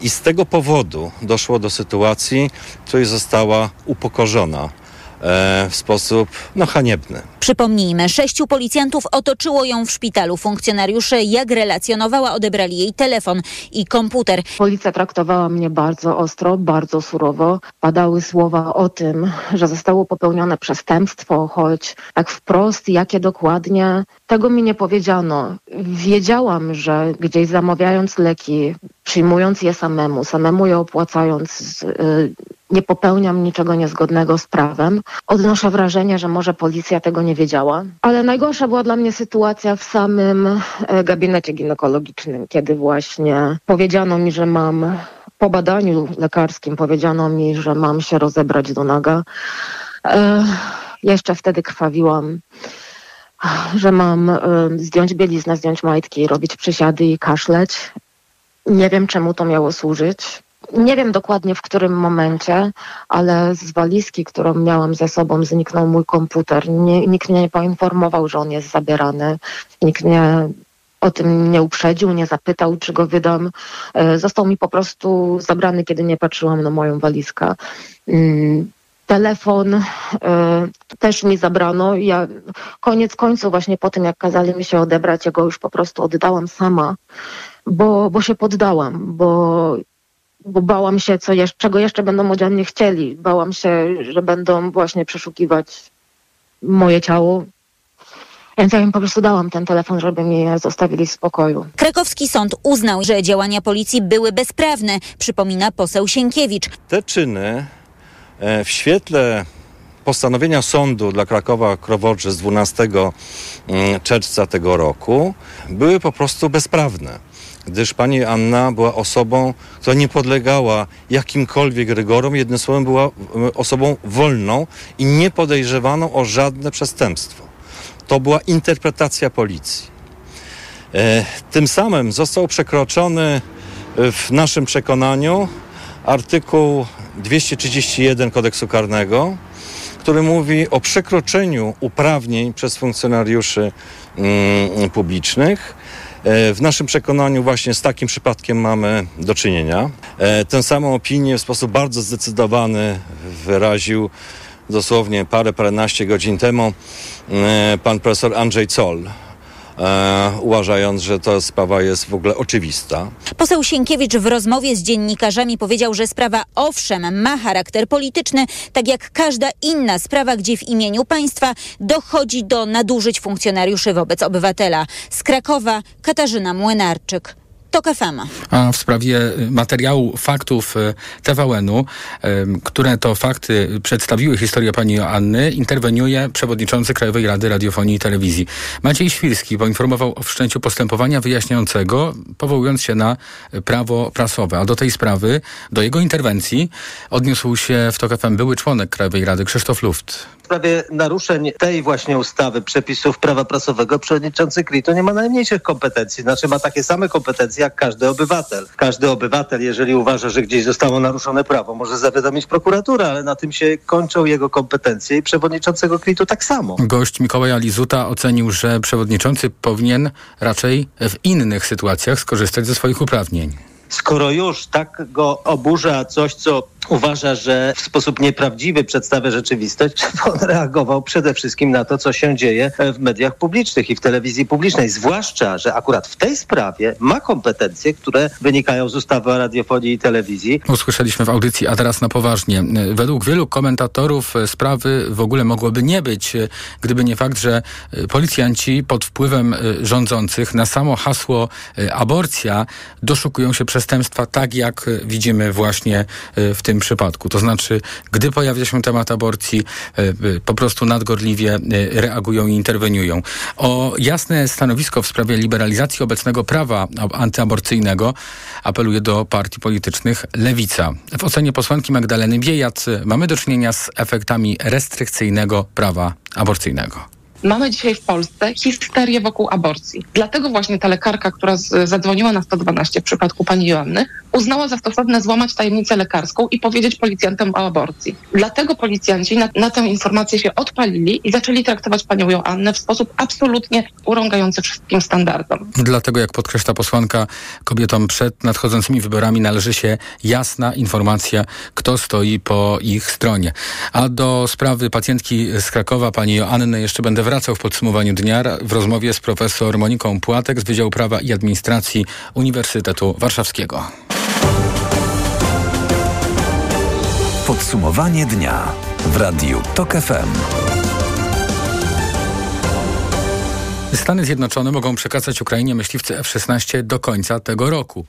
i z tego powodu doszło do sytuacji, w której została upokorzona e, w sposób no, haniebny. Przypomnijmy, sześciu policjantów otoczyło ją w szpitalu. Funkcjonariusze, jak relacjonowała, odebrali jej telefon i komputer. Policja traktowała mnie bardzo ostro, bardzo surowo. Padały słowa o tym, że zostało popełnione przestępstwo, choć tak wprost, jakie dokładnie, tego mi nie powiedziano. Wiedziałam, że gdzieś zamawiając leki, przyjmując je samemu, samemu je opłacając, yy, nie popełniam niczego niezgodnego z prawem. Odnoszę wrażenie, że może policja tego nie wiedziała. Ale najgorsza była dla mnie sytuacja w samym e, gabinecie ginekologicznym, kiedy właśnie powiedziano mi, że mam po badaniu lekarskim powiedziano mi, że mam się rozebrać do naga. E, jeszcze wtedy krwawiłam, że mam e, zdjąć bieliznę, zdjąć majtki, robić przysiady i kaszleć. Nie wiem, czemu to miało służyć. Nie wiem dokładnie w którym momencie, ale z walizki, którą miałam ze sobą, zniknął mój komputer. Nie, nikt mnie nie poinformował, że on jest zabierany. Nikt mnie o tym nie uprzedził, nie zapytał, czy go wydam. E, został mi po prostu zabrany, kiedy nie patrzyłam na moją walizkę. Telefon y, też mi zabrano. Ja koniec końców, właśnie po tym, jak kazali mi się odebrać, ja go już po prostu oddałam sama, bo, bo się poddałam, bo bo bałam się, co jeszcze, czego jeszcze będą ode mnie chcieli. Bałam się, że będą właśnie przeszukiwać moje ciało. Więc ja im po prostu dałam ten telefon, żeby mnie zostawili w spokoju. Krakowski sąd uznał, że działania policji były bezprawne, przypomina poseł Sienkiewicz. Te czyny w świetle postanowienia sądu dla Krakowa Krowodrze z 12 mm, czerwca tego roku były po prostu bezprawne gdyż pani Anna była osobą, która nie podlegała jakimkolwiek rygorom, jednym słowem była e, osobą wolną i nie podejrzewaną o żadne przestępstwo. To była interpretacja policji. E, tym samym został przekroczony e, w naszym przekonaniu artykuł 231 kodeksu karnego, który mówi o przekroczeniu uprawnień przez funkcjonariuszy mm, publicznych E, w naszym przekonaniu właśnie z takim przypadkiem mamy do czynienia. E, tę samą opinię w sposób bardzo zdecydowany wyraził dosłownie parę, paręnaście godzin temu e, pan profesor Andrzej Zoll, e, uważając, że ta sprawa jest w ogóle oczywista. Poseł Sienkiewicz w rozmowie z dziennikarzami powiedział, że sprawa owszem ma charakter polityczny, tak jak każda inna sprawa, gdzie w imieniu państwa dochodzi do nadużyć funkcjonariuszy wobec obywatela. Z Krakowa Katarzyna Młynarczyk. TOK FM. A w sprawie y, materiału faktów y, TVN-u, które to fakty przedstawiły historię pani Joanny, interweniuje przewodniczący Krajowej Rady Radiofonii i Telewizji. Maciej Świrski poinformował o wszczęciu postępowania wyjaśniającego, powołując się na prawo prasowe. A do tej sprawy, do jego interwencji odniósł się w TOK FM były członek Krajowej Rady Krzysztof Luft sprawie naruszeń tej właśnie ustawy, przepisów prawa prasowego, przewodniczący KRIT-u nie ma najmniejszych kompetencji. Znaczy ma takie same kompetencje jak każdy obywatel. Każdy obywatel, jeżeli uważa, że gdzieś zostało naruszone prawo, może zawiadomić prokuraturę, ale na tym się kończą jego kompetencje i przewodniczącego KRIT-u tak samo. Gość Mikołaja Lizuta ocenił, że przewodniczący powinien raczej w innych sytuacjach skorzystać ze swoich uprawnień skoro już tak go oburza coś, co uważa, że w sposób nieprawdziwy przedstawia rzeczywistość, on reagował przede wszystkim na to, co się dzieje w mediach publicznych i w telewizji publicznej. Zwłaszcza, że akurat w tej sprawie ma kompetencje, które wynikają z ustawy o radiofonii i telewizji. Usłyszeliśmy w audycji, a teraz na poważnie. Według wielu komentatorów sprawy w ogóle mogłoby nie być, gdyby nie fakt, że policjanci pod wpływem rządzących na samo hasło aborcja doszukują się przestępstwa tak, jak widzimy właśnie w tym przypadku. To znaczy, gdy pojawia się temat aborcji, e, e, po prostu nadgorliwie e, reagują i interweniują. O jasne stanowisko w sprawie liberalizacji obecnego prawa antyaborcyjnego apeluje do partii politycznych Lewica. W ocenie posłanki Magdaleny Biejat mamy do czynienia z efektami restrykcyjnego prawa aborcyjnego. Mamy dzisiaj w Polsce histerię wokół aborcji. Dlatego właśnie ta lekarka, która zadzwoniła na 112 w przypadku pani Joanny, uznała za stosowne złamać tajemnicę lekarską i powiedzieć policjantom o aborcji. Dlatego policjanci na, na tę informację się odpalili i zaczęli traktować panią Joannę w sposób absolutnie urągający wszystkim standardom. Dlatego, jak podkreśla posłanka, kobietom przed nadchodzącymi wyborami należy się jasna informacja, kto stoi po ich stronie. A do sprawy pacjentki z Krakowa, pani Joanny, jeszcze będę wracał w podsumowaniu dnia w rozmowie z profesor Moniką Płatek z Wydziału Prawa i Administracji Uniwersytetu Warszawskiego. Podsumowanie dnia w Radiu TOK FM. Stany Zjednoczone mogą przekazać Ukrainie myśliwce F-16 do końca tego roku.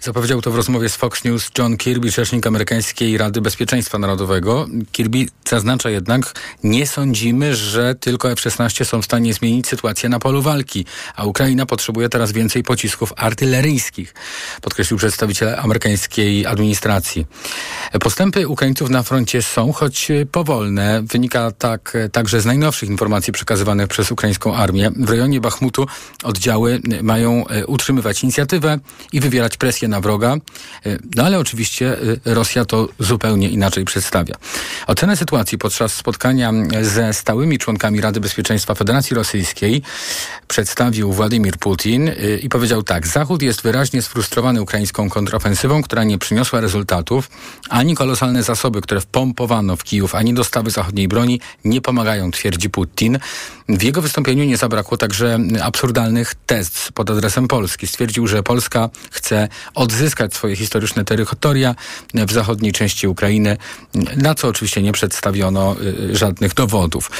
Zapowiedział to w rozmowie z Fox News John Kirby, rzecznik amerykańskiej Rady Bezpieczeństwa Narodowego. Kirby zaznacza jednak, nie sądzimy, że tylko F-16 są w stanie zmienić sytuację na polu walki, a Ukraina potrzebuje teraz więcej pocisków artyleryjskich, podkreślił przedstawiciel amerykańskiej administracji. Postępy Ukraińców na froncie są, choć powolne. Wynika tak także z najnowszych informacji przekazywanych przez ukraińską armię. W rejonie Bachmutu oddziały mają e, utrzymywać inicjatywę i wywierać presję na wroga. E, no ale oczywiście Rosja to zupełnie inaczej przedstawia. Ocenę sytuacji podczas spotkania ze stałymi członkami Rady Bezpieczeństwa Federacji Rosyjskiej przedstawił Władimir Putin i powiedział tak: Zachód jest wyraźnie sfrustrowany ukraińską kontrofensywą, która nie przyniosła rezultatów, ani kolosalne zasoby, które wpompowano w Kijów, ani dostawy zachodniej broni nie pomagają, twierdzi Putin. W jego wystąpieniu nie zabrakło także absurdalnych test pod adresem Polski. Stwierdził, że Polska chce odzyskać swoje historyczne terytoria w zachodniej części Ukrainy, na co oczywiście nie przedstawiono y, żadnych dowodów.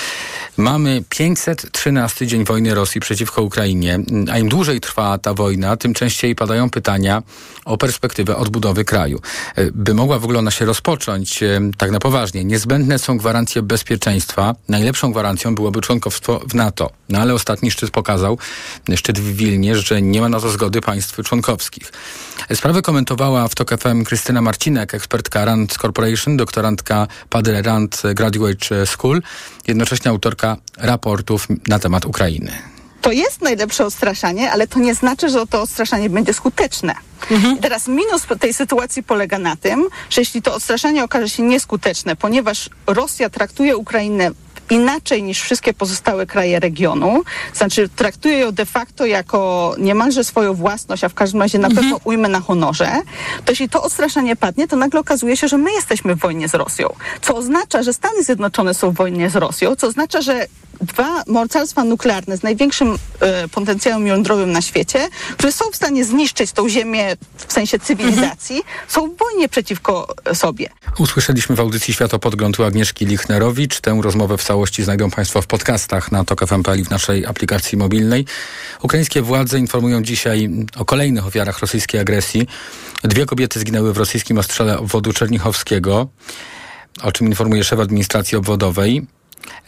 Mamy 513 dzień wojny Rosji przeciwko Ukrainie, a im dłużej trwa ta wojna, tym częściej padają pytania o perspektywę odbudowy kraju. Y, by mogła w ogóle ona się rozpocząć y, tak na poważnie, niezbędne są gwarancje bezpieczeństwa. Najlepszą gwarancją byłoby członkostwo w NATO. No ale ostatni szczyt pokazał, szczyt w Wilnie, że nie ma na to zgody państw członkowskich. Sprawę komentowała w TOK FM Krystyna Marcinek, ekspertka Rand Corporation, doktorantka Padre Rand Graduate School, jednocześnie autorka raportów na temat Ukrainy to jest najlepsze odstraszanie, ale to nie znaczy, że to odstraszanie będzie skuteczne. Mhm. Teraz minus tej sytuacji polega na tym, że jeśli to odstraszanie okaże się nieskuteczne, ponieważ Rosja traktuje Ukrainę inaczej niż wszystkie pozostałe kraje regionu. Znaczy traktuje ją de facto jako niemalże swoją własność, a w każdym razie na mhm. pewno ujmę na honorze. To jeśli to odstraszanie padnie, to nagle okazuje się, że my jesteśmy w wojnie z Rosją. Co oznacza, że Stany Zjednoczone są w wojnie z Rosją, co oznacza, że dwa mocarstwa nuklearne z największym e, potencjałem jądrowym na świecie, które są w stanie zniszczyć tą ziemię w sensie cywilizacji, mhm. są w wojnie przeciwko sobie. Usłyszeliśmy w audycji Światopodgląd u Agnieszki Lichnerowicz. Tę rozmowę w całości znajdą Państwo w podcastach na TOK FM w naszej aplikacji mobilnej. Ukraińskie władze informują dzisiaj o kolejnych ofiarach rosyjskiej agresji. Dwie kobiety zginęły w rosyjskim ostrzale obwodu czernichowskiego, o czym informuje szef administracji obwodowej.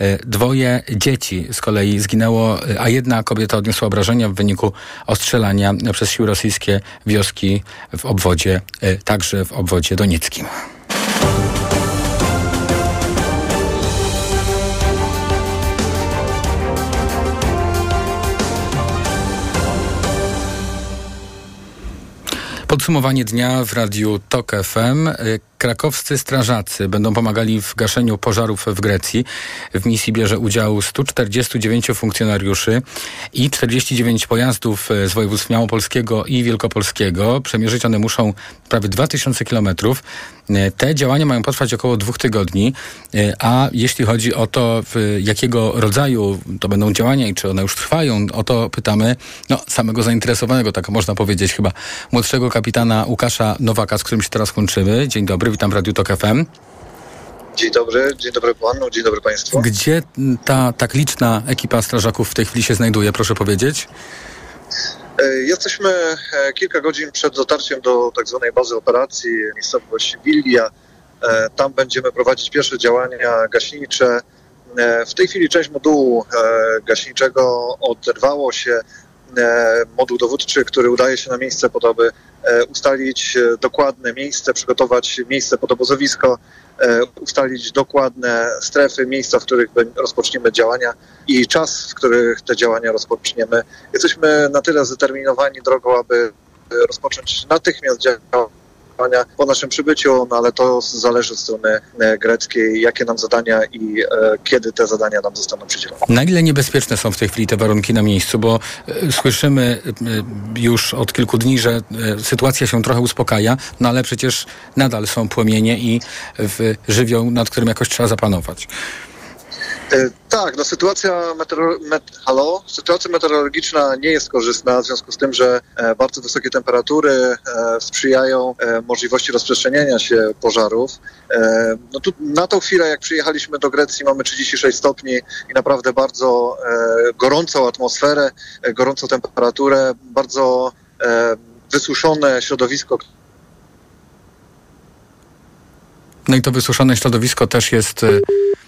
E, dwoje dzieci z kolei zginęło, a jedna kobieta odniosła obrażenia w wyniku ostrzelania przez siły rosyjskie wioski w obwodzie, e, także w obwodzie donieckim. Podsumowanie dnia w radiu TOK FM. E, krakowscy strażacy będą pomagali w gaszeniu pożarów w Grecji. W misji bierze udział 149 funkcjonariuszy i 49 pojazdów z województw małopolskiego i wielkopolskiego. Przemierzyć one muszą prawie 2000 kilometrów. Te działania mają potrwać około dwóch tygodni, a jeśli chodzi o to, jakiego rodzaju to będą działania i czy one już trwają, o to pytamy no, samego zainteresowanego, tak można powiedzieć, chyba młodszego kapitana Łukasza Nowaka, z którym się teraz kończymy. Dzień dobry witam w Radiu Tok FM. Dzień dobry, dzień dobry panu, dzień dobry państwu. Gdzie ta tak liczna ekipa strażaków w tej chwili się znajduje, proszę powiedzieć? E, jesteśmy e, kilka godzin przed dotarciem do tak zwanej bazy operacji, miejscowość Willia. E, tam będziemy prowadzić pierwsze działania gaśnicze. W tej chwili część modułu gaśniczego oderwało się. Moduł dowódczy, który udaje się na miejsce po to, aby E, ustalić e, dokładne miejsce, przygotować miejsce pod obozowisko, e, ustalić dokładne strefy, miejsca, w których rozpoczniemy działania i czas, w których te działania rozpoczniemy. Jesteśmy na tyle zdeterminowani drogą, aby rozpocząć natychmiast działania po naszym przybyciu, no ale to zależy od strony e, greckiej, jakie nam zadania i e, kiedy te zadania nam zostaną przydzielone. Na ile niebezpieczne są w tej chwili te warunki na miejscu? Bo e, słyszymy już od kilku dni, że sytuacja się trochę uspokaja, no ale przecież nadal są płomienie i żywioł, nad którym jakoś trzeba zapanować. E, Tak, no sytuacja, meteoro, met, halo? sytuacja meteorologiczna nie jest korzystna w związku z tym, że e, bardzo wysokie temperatury e, sprzyjają możliwości rozprzestrzeniania się pożarów. No tu, na tą chwilę, jak przyjechaliśmy do Grecji, mamy 36 stopni i naprawdę bardzo gorącą atmosferę, gorącą temperaturę, bardzo wysuszone środowisko, No i to wysuszone środowisko też jest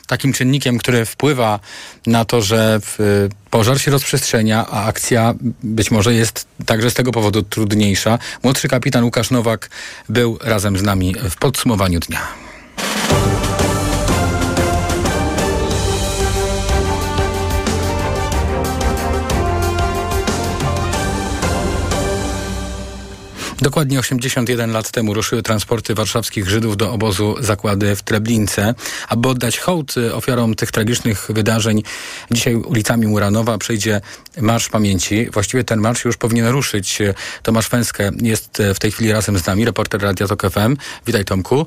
takim czynnikiem, który wpływa na to, że w, pożar się rozprzestrzenia, a akcja być może jest także z tego powodu trudniejsza. Młodszy kapitan Łukasz Nowak był razem z nami w podsumowaniu dnia. Dokładnie 81 lat temu ruszyły transporty warszawskich Żydów do obozu zakłady w Treblince. Aby oddać hołd y, ofiarom tych tragicznych wydarzeń, dzisiaj ulicami Muranowa przejdzie Marsz Pamięci. Właściwie ten marsz już powinien ruszyć. Tomasz Węskę jest y, w tej chwili razem z nami, reporter Radia Tok FM. Witaj Tomku.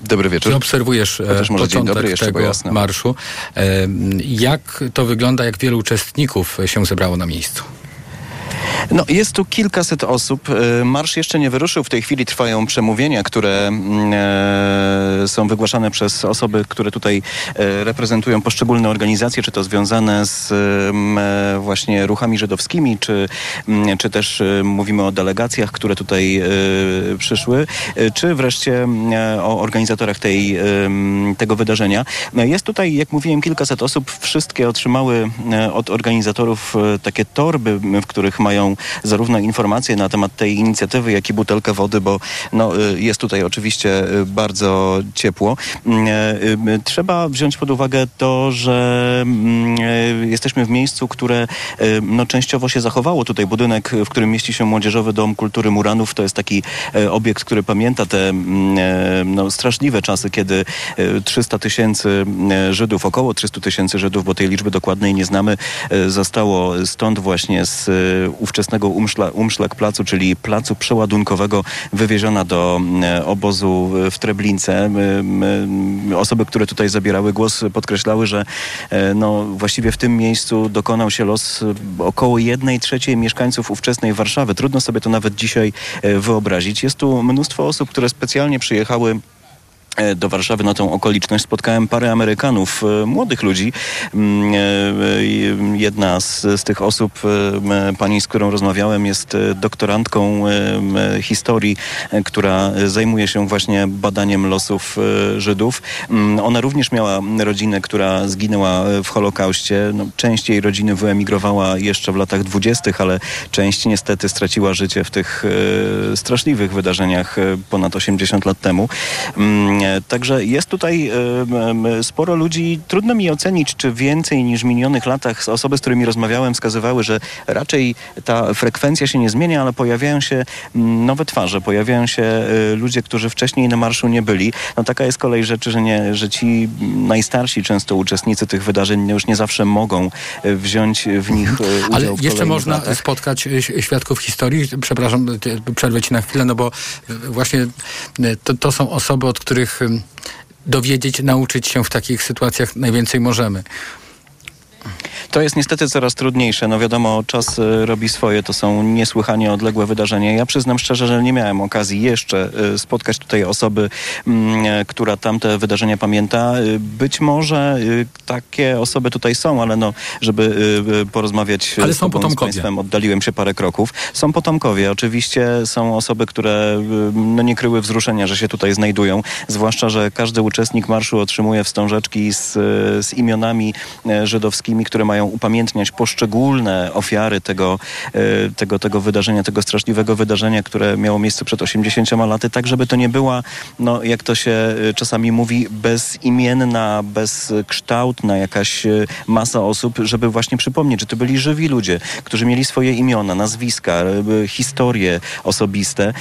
Dobry Ty wieczór. obserwujesz e, Chociaż może początek dobry jeszcze, tego marszu. E, Jak to wygląda, jak wielu uczestników się zebrało na miejscu? No, jest tu kilkaset osób. E, Marsz jeszcze nie wyruszył. W tej chwili trwają przemówienia, które mm, e, są wygłaszane przez osoby, które tutaj e, reprezentują poszczególne organizacje, czy to związane z em, e, właśnie ruchami żydowskimi, czy, mm, czy też e, mówimy o delegacjach, które tutaj e, przyszły, czy wreszcie mm, e, o organizatorach tej, tego wydarzenia. Jest tutaj, jak mówiłem, kilkaset osób. Wszystkie otrzymały od organizatorów takie torby, w których mają zarówno informacje na temat tej inicjatywy, jak i butelkę wody, bo no, y, jest tutaj oczywiście y, bardzo ciepło. Mm, y, Trzeba wziąć pod uwagę to, że mm, jesteśmy w miejscu, które no, częściowo się zachowało. Tutaj budynek, w którym mieści się Młodzieżowy Dom Kultury Muranów, to jest taki e, obiekt, który pamięta te mm, e, no, straszliwe czasy, kiedy e, 300 tysięcy e, Żydów, około 300 tysięcy Żydów, bo tej liczby dokładnej nie znamy, zostało stąd właśnie z ówczesnego Umszla, Umszlak Placu, czyli placu przeładunkowego, wywieziona do e, obozu w Treblince. M, m, Osoby, które tutaj zabierały głos, podkreślały, że e, no, właściwie w tym miejscu dokonał się los e, około jednej trzeciej mieszkańców ówczesnej Warszawy. Trudno sobie to nawet dzisiaj e, wyobrazić. Jest tu mnóstwo osób, które specjalnie przyjechały e, do Warszawy na tą okoliczność spotkałem parę Amerykanów, e, młodych ludzi. Mm, e, e, Jedna z, z tych osób, e, pani, z którą rozmawiałem, jest e, doktorantką e, historii, e, która e, zajmuje się właśnie badaniem losów e, Żydów. Mm, Ona również miała rodzinę, która zginęła e, w Holokauście. No, część jej rodziny wyemigrowała jeszcze w latach dwudziestych, ale część niestety straciła życie w tych e, straszliwych wydarzeniach e, ponad 80 lat temu. Także jest tutaj m, sporo ludzi. Trudno mi ocenić, czy więcej niż w minionych latach osoby, z którymi rozmawiałem, wskazywały, że raczej ta frekwencja się nie zmienia, ale pojawiają się nowe twarze, pojawiają się e, ludzie, którzy wcześniej na marszu nie byli. No taka jest kolej rzeczy, że, nie, że ci najstarsi często uczestnicy tych wydarzeń już nie zawsze mogą e, wziąć w nich e, udział Ale jeszcze można latach. spotkać świadków historii. Przepraszam, przerwę ci na chwilę, no bo właśnie to, to są osoby, od których dowiedzieć, nauczyć się w takich sytuacjach najwięcej możemy. To jest niestety coraz trudniejsze. No wiadomo, czas e, robi swoje. To są niesłychanie odległe wydarzenia. Ja przyznam szczerze, że nie miałem okazji jeszcze e, spotkać tutaj osoby, mm, e, która tamte wydarzenia pamięta. E, Być może takie osoby tutaj są, ale no, żeby porozmawiać Ale z są tobą, z państwem, oddaliłem się parę kroków. Są potomkowie. Oczywiście są osoby, które y, no, nie kryły wzruszenia, że się tutaj znajdują. Zwłaszcza, że każdy uczestnik marszu otrzymuje wstążeczki z, y, z imionami e, żydowskimi, które mają mają upamiętniać poszczególne ofiary tego, e, tego, tego wydarzenia, tego straszliwego wydarzenia, które miało miejsce przed 80 laty, tak żeby to nie była, no, jak to się e, czasami mówi, bezimienna, bezkształtna jakaś e, masa osób, żeby właśnie przypomnieć, że to byli żywi ludzie, którzy mieli swoje imiona, nazwiska, historie osobiste,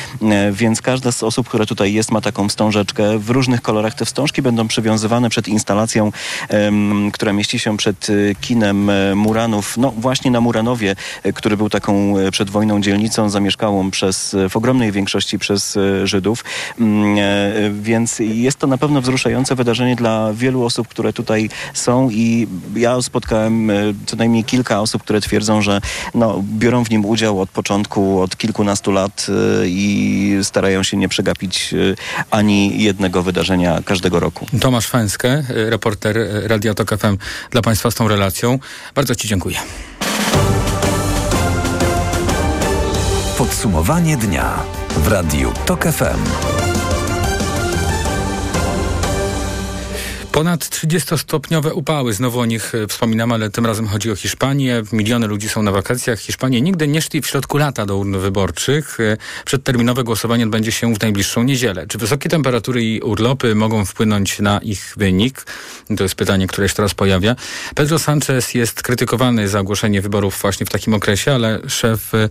więc każda z osób, która tutaj jest, ma taką wstążeczkę. W różnych kolorach te wstążki będą przywiązywane przed instalacją, która mieści się przed kinem Muranów, no właśnie na Muranowie, e, który był taką e, przed wojną dzielnicą zamieszkałą przez, e, w ogromnej większości przez e, Żydów. Mm, e, Więc jest to na pewno wzruszające wydarzenie dla wielu osób, które tutaj są i ja spotkałem e, co najmniej kilka osób, które twierdzą, że no, biorą w nim udział od początku, od kilkunastu lat e, i starają się nie przegapić e, ani jednego wydarzenia każdego roku. Tomasz Fęskę, e, reporter e, Radia Tok FM dla Państwa z tą relacją. Bardzo Ci dziękuję. Podsumowanie dnia w Radiu TOK FM. Ponad 30-stopniowe upały, znowu o nich e, wspominamy, ale tym razem chodzi o Hiszpanię. Miliony ludzi są na wakacjach. Hiszpanie nigdy nie szli w środku lata do urn wyborczych. E, Przedterminowe głosowanie odbędzie się w najbliższą niedzielę. Czy wysokie temperatury i urlopy mogą wpłynąć na ich wynik? To jest pytanie, które się teraz pojawia. Pedro Sanchez jest krytykowany za ogłoszenie wyborów właśnie w takim okresie, ale szef e,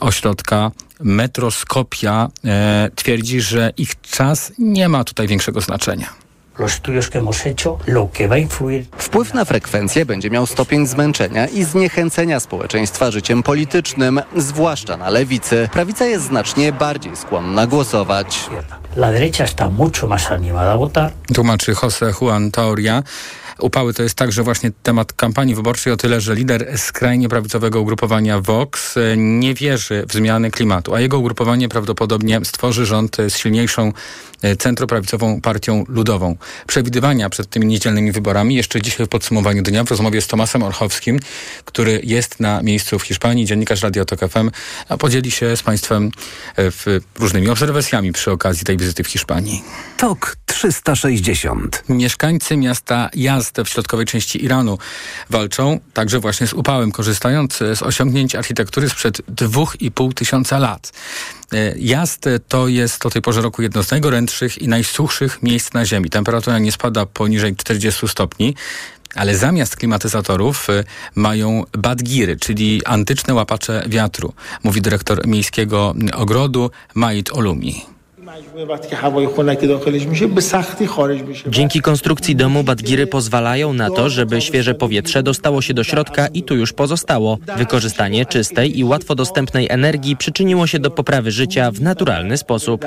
ośrodka Metroskopia e, twierdzi, że ich czas nie ma tutaj większego znaczenia. Los estudios que hemos hecho, lo que va a influir Wpływ na frekwencję będzie miał stopień zmęczenia i zniechęcenia społeczeństwa życiem politycznym, zwłaszcza na lewicy. Prawica jest znacznie bardziej skłonna głosować. La derecha está mucho más animada a votar. Tłumaczy Jose Juan Taoria. Upały to jest także właśnie temat kampanii wyborczej o tyle, że lider skrajnie prawicowego ugrupowania Vox e, nie wierzy w zmiany klimatu, a jego ugrupowanie prawdopodobnie stworzy rząd z silniejszą centroprawicową partią ludową. Przewidywania przed tymi niedzielnymi wyborami jeszcze dzisiaj w podsumowaniu dnia w rozmowie z Tomasem Orchowskim, który jest na miejscu w Hiszpanii, dziennikarz Radio Tok FM, a podzieli się z Państwem e, różnymi obserwacjami przy okazji tej wizyty w Hiszpanii. TOK 360. Mieszkańcy miasta Yazd w środkowej części Iranu walczą także właśnie z upałem, korzystając z osiągnięć architektury sprzed 2,5 tysiąca lat. E, Yazd to jest o tej porze roku jedno z najgorętszych i najsuchszych miejsc na Ziemi. Temperatura nie spada poniżej 40 stopni. Ale zamiast klimatyzatorów y, mają badgiry, czyli antyczne łapacze wiatru, mówi dyrektor miejskiego ogrodu Mait Olumi. Dzięki konstrukcji domu Badgiry pozwalają na to, żeby świeże powietrze dostało się do środka i tu już pozostało. Wykorzystanie czystej i łatwo dostępnej energii przyczyniło się do poprawy życia w naturalny sposób.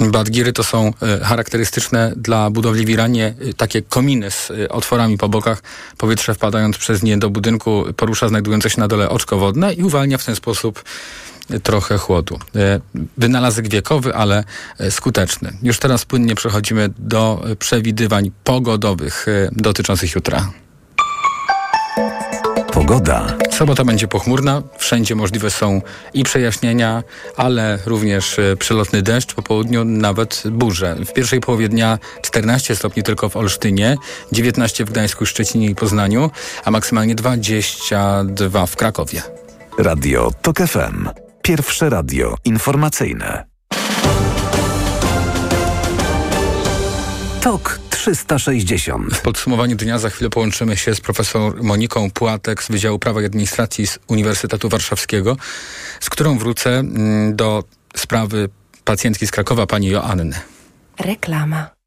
Badgiry to są e, charakterystyczne dla budowli w Iranie e, takie kominy z e, otworami po bokach. Powietrze wpadając przez nie do budynku porusza znajdujące się na dole oczko wodne i uwalnia w ten sposób e, trochę chłodu. E, Wynalazek wiekowy, ale e, skuteczny. Już teraz płynnie przechodzimy do e, przewidywań pogodowych dotyczących jutra. Pogoda. Sobota będzie pochmurna, wszędzie możliwe są i przejaśnienia, ale również przelotny deszcz, po południu nawet burze. W pierwszej połowie dnia 14 stopni tylko w Olsztynie, 19 w Gdańsku, Szczecinie i Poznaniu, a maksymalnie 22 w Krakowie. Radio TOK FM. Pierwsze radio informacyjne. TOK 360. W podsumowaniu dnia za chwilę połączymy się z profesor Moniką Płatek z Wydziału Prawa i Administracji z Uniwersytetu Warszawskiego, z którą wrócę mm, do sprawy pacjentki z Krakowa, pani Joanny. Reklama.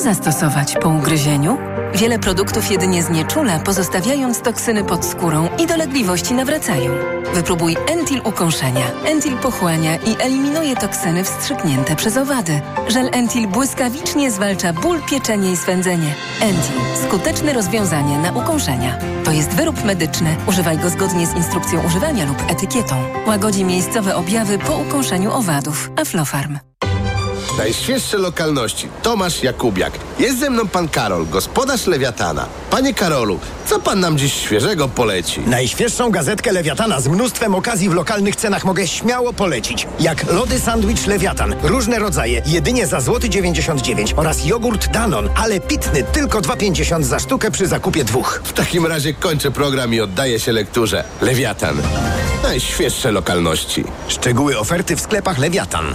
Co zastosować po ugryzieniu? Wiele produktów jedynie znieczula, pozostawiając toksyny pod skórą i dolegliwości nawracają. Wypróbuj Entil ukąszenia. Entil pochłania i eliminuje toksyny wstrzyknięte przez owady. Żel Entil błyskawicznie zwalcza ból, pieczenie i swędzenie. Entil. Skuteczne rozwiązanie na ukąszenia. To jest wyrób medyczny. Używaj go zgodnie z instrukcją używania lub etykietą. Łagodzi miejscowe objawy po ukąszeniu owadów. Aflofarm. Najświeższe lokalności. Tomasz Jakubiak. Jest ze mną pan Karol, gospodarz Lewiatana. Panie Karolu, co pan nam dziś świeżego poleci? Najświeższą gazetkę Lewiatana z mnóstwem okazji w lokalnych cenach mogę śmiało polecić. Jak lody sandwich Lewiatan, różne rodzaje, jedynie za złoty 99 oraz jogurt Danon, ale pitny tylko 2,50 za sztukę przy zakupie dwóch. W takim razie kończę program i oddaję się lekturze. Lewiatan. Najświeższe lokalności. Szczegóły oferty w sklepach Lewiatan.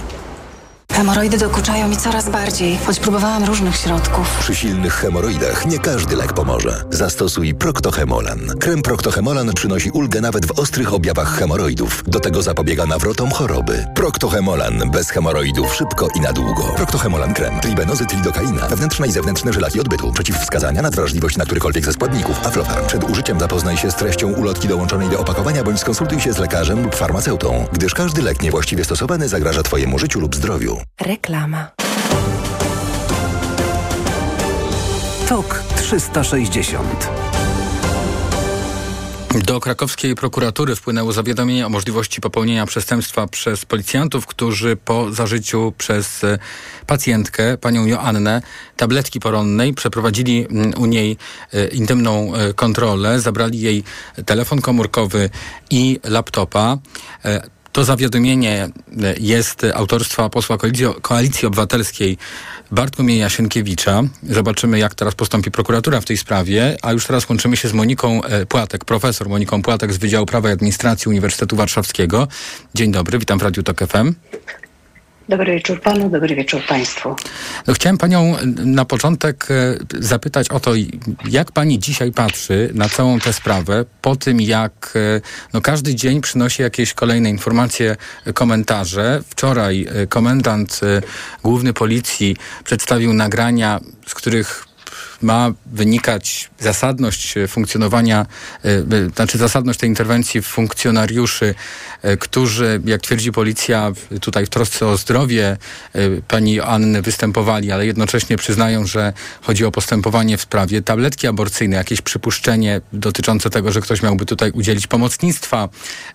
Hemoroidy dokuczają mi coraz bardziej, choć próbowałam różnych środków. Przy silnych hemoroidach nie każdy lek pomoże. Zastosuj Proctohemolan. Krem Proctohemolan przynosi ulgę nawet w ostrych objawach hemoroidów. Do tego zapobiega nawrotom choroby. Proctohemolan. Bez hemoroidów szybko i na długo. Proctohemolan krem. Tribenozy, tridokaina. Wewnętrzne i zewnętrzne żylaki odbytu. Przeciwwskazania na wrażliwość na którykolwiek ze składników. Aflofarm. Przed użyciem zapoznaj się z treścią ulotki dołączonej do opakowania bądź skonsultuj się z lekarzem lub farmaceutą, gdyż każdy lek niewłaściwie stosowany zagraża Twojemu życiu lub zdrowiu. Reklama. TOK 360 Do krakowskiej prokuratury wpłynęło zawiadomienie o możliwości popełnienia przestępstwa przez policjantów, którzy po zażyciu przez e, pacjentkę, panią Joannę, tabletki poronnej, przeprowadzili mm, u niej e, intymną e, kontrolę, zabrali jej telefon komórkowy i laptopa. To zawiadomienie jest autorstwa posła Koalicji, Obywatelskiej Bartłomieja Sienkiewicza. Zobaczymy, jak teraz postąpi prokuratura w tej sprawie. A już teraz łączymy się z Moniką Płatek, profesor Moniką Płatek z Wydziału Prawa i Administracji Uniwersytetu Warszawskiego. Dzień dobry, witam w Radiu Tok FM. Dobry wieczór panu, dobry wieczór państwu. Chciałem panią na początek zapytać o to, jak pani dzisiaj patrzy na całą tę sprawę, po tym jak no, każdy dzień przynosi jakieś kolejne informacje, komentarze. Wczoraj komendant główny policji przedstawił nagrania, z których ma wynikać zasadność funkcjonowania, znaczy zasadność tej interwencji funkcjonariuszy, którzy, jak twierdzi policja, tutaj w trosce o zdrowie pani Anny występowali, ale jednocześnie przyznają, że chodzi o postępowanie w sprawie tabletki aborcyjne, jakieś przypuszczenie dotyczące tego, że ktoś miałby tutaj udzielić pomocnictwa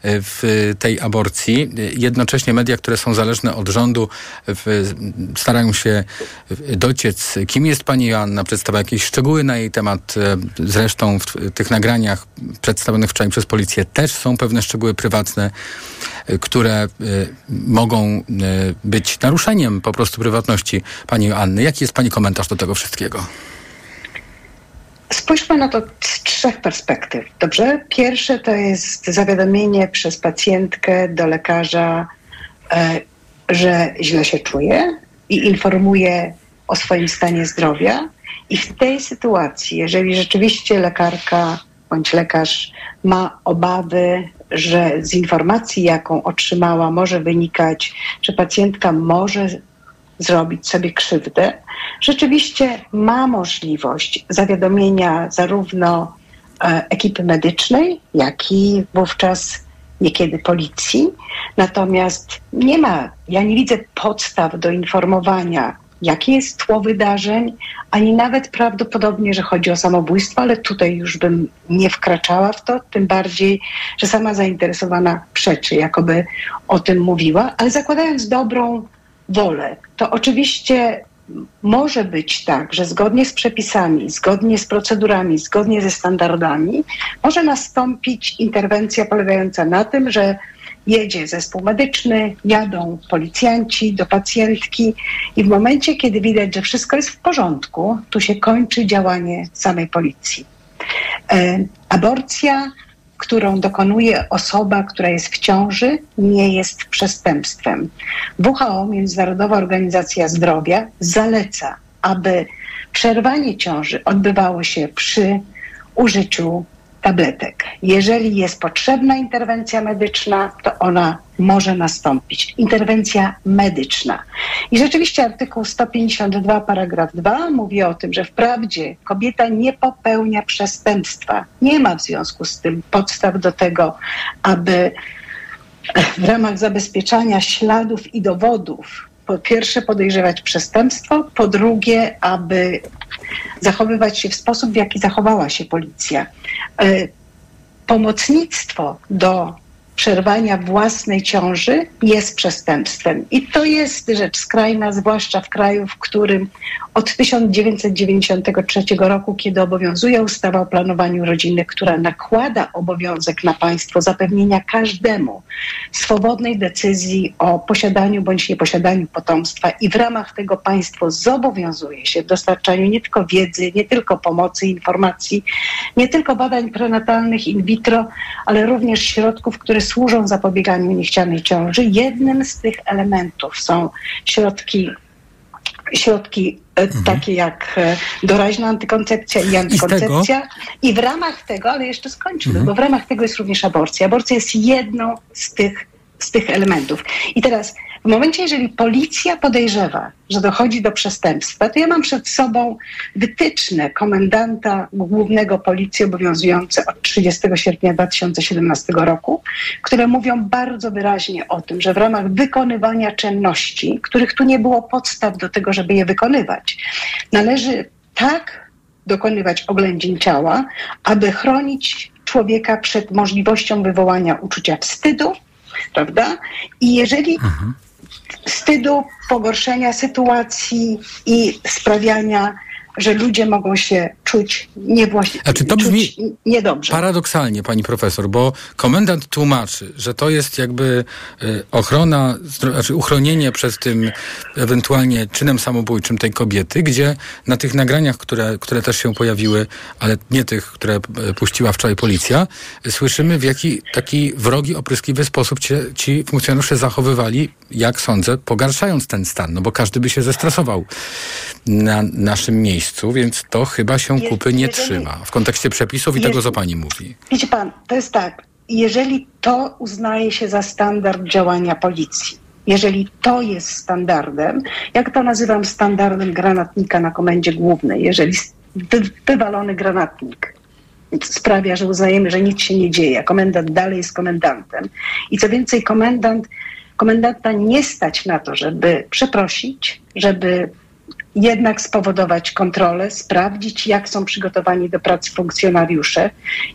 w tej aborcji. Jednocześnie media, które są zależne od rządu, starają się dociec, kim jest pani Joanna, przedstawia jakieś szczegóły na jej temat. Zresztą w tych nagraniach przedstawionych wczoraj przez policję też są pewne szczegóły prywatne, które mogą być naruszeniem po prostu prywatności pani Joanny. Jaki jest pani komentarz do tego wszystkiego? Spójrzmy na to z trzech perspektyw. Dobrze? Pierwsze to jest zawiadomienie przez pacjentkę do lekarza, że źle się czuje i informuje o swoim stanie zdrowia. I w tej sytuacji, jeżeli rzeczywiście lekarka bądź lekarz ma obawy, że z informacji, jaką otrzymała, może wynikać, że pacjentka może zrobić sobie krzywdę, rzeczywiście ma możliwość zawiadomienia zarówno e, ekipy medycznej, jak i wówczas niekiedy policji. Natomiast nie ma, ja nie widzę podstaw do informowania jakie jest tło wydarzeń, ani nawet prawdopodobnie, że chodzi o samobójstwo, ale tutaj już bym nie wkraczała w to, tym bardziej, że sama zainteresowana przeczy, jakoby o tym mówiła, ale zakładając dobrą wolę, to oczywiście może być tak, że zgodnie z przepisami, zgodnie z procedurami, zgodnie ze standardami, może nastąpić interwencja polegająca na tym, że jedzie zespół medyczny, jadą policjanci do pacjentki i w momencie, kiedy widać, że wszystko jest w porządku, tu się kończy działanie samej policji. E, aborcja którą dokonuje osoba, która jest w ciąży, nie jest przestępstwem. WHO, Międzynarodowa Organizacja Zdrowia, zaleca, aby przerwanie ciąży odbywało się przy użyciu tabletek. Jeżeli jest potrzebna interwencja medyczna, to ona może nastąpić. Interwencja medyczna. I rzeczywiście artykuł 152 paragraf 2 mówi o tym, że wprawdzie kobieta nie popełnia przestępstwa. Nie ma w związku z tym podstaw do tego, aby w ramach zabezpieczania śladów i dowodów po pierwsze podejrzewać przestępstwo, po drugie, aby zachowywać się w sposób, w jaki zachowała się policja. E, pomocnictwo do przerwania własnej ciąży jest przestępstwem. I to jest rzecz skrajna, zwłaszcza w kraju, w którym od 1993 roku, kiedy obowiązuje ustawa o planowaniu rodziny, która nakłada obowiązek na państwo zapewnienia każdemu swobodnej decyzji o posiadaniu bądź nieposiadaniu potomstwa i w ramach tego państwo zobowiązuje się w dostarczaniu nie tylko wiedzy, nie tylko pomocy, informacji, nie tylko badań prenatalnych in vitro, ale również środków, które służą zapobieganiu niechcianej ciąży. Jednym z tych elementów są środki środki e, Mhm. takie jak e, doraźna antykoncepcja i antykoncepcja. I, w ramach tego, ale jeszcze skończymy, Mhm. bo w ramach tego jest również aborcja. Aborcja jest jedną z tych, z tych elementów. I teraz w momencie, jeżeli policja podejrzewa, że dochodzi do przestępstwa, to ja mam przed sobą wytyczne komendanta głównego policji obowiązujące od 30 sierpnia 2017 roku, które mówią bardzo wyraźnie o tym, że w ramach wykonywania czynności, których tu nie było podstaw do tego, żeby je wykonywać, należy tak dokonywać oględzin ciała, aby chronić człowieka przed możliwością wywołania uczucia wstydu, prawda? I jeżeli wstydu, pogorszenia sytuacji i sprawiania, że ludzie mogą się czuć niewłaściwie, A czy to brzmi niedobrze. paradoksalnie, pani profesor, bo komendant tłumaczy, że to jest jakby y, ochrona, znaczy uchronienie przed tym ewentualnie czynem samobójczym tej kobiety, gdzie na tych nagraniach, które, które też się pojawiły, ale nie tych, które e, puściła wczoraj policja, słyszymy w jaki taki wrogi, opryskliwy sposób ci, ci funkcjonariusze zachowywali, jak sądzę, pogarszając ten stan, no bo każdy by się zestresował na naszym miejscu, więc to chyba się Kupy nie jeżeli- trzyma w kontekście przepisów i Je- tego, co pani mówi. Wiecie pan, to jest tak, jeżeli to uznaje się za standard działania policji, jeżeli to jest standardem, jak to nazywam standardem granatnika na komendzie głównej, jeżeli wywalony granatnik sprawia, że uznajemy, że nic się nie dzieje, a komendant dalej jest komendantem i co więcej, komendant, komendanta nie stać na to, żeby przeprosić, żeby jednak spowodować kontrolę, sprawdzić, jak są przygotowani do pracy funkcjonariusze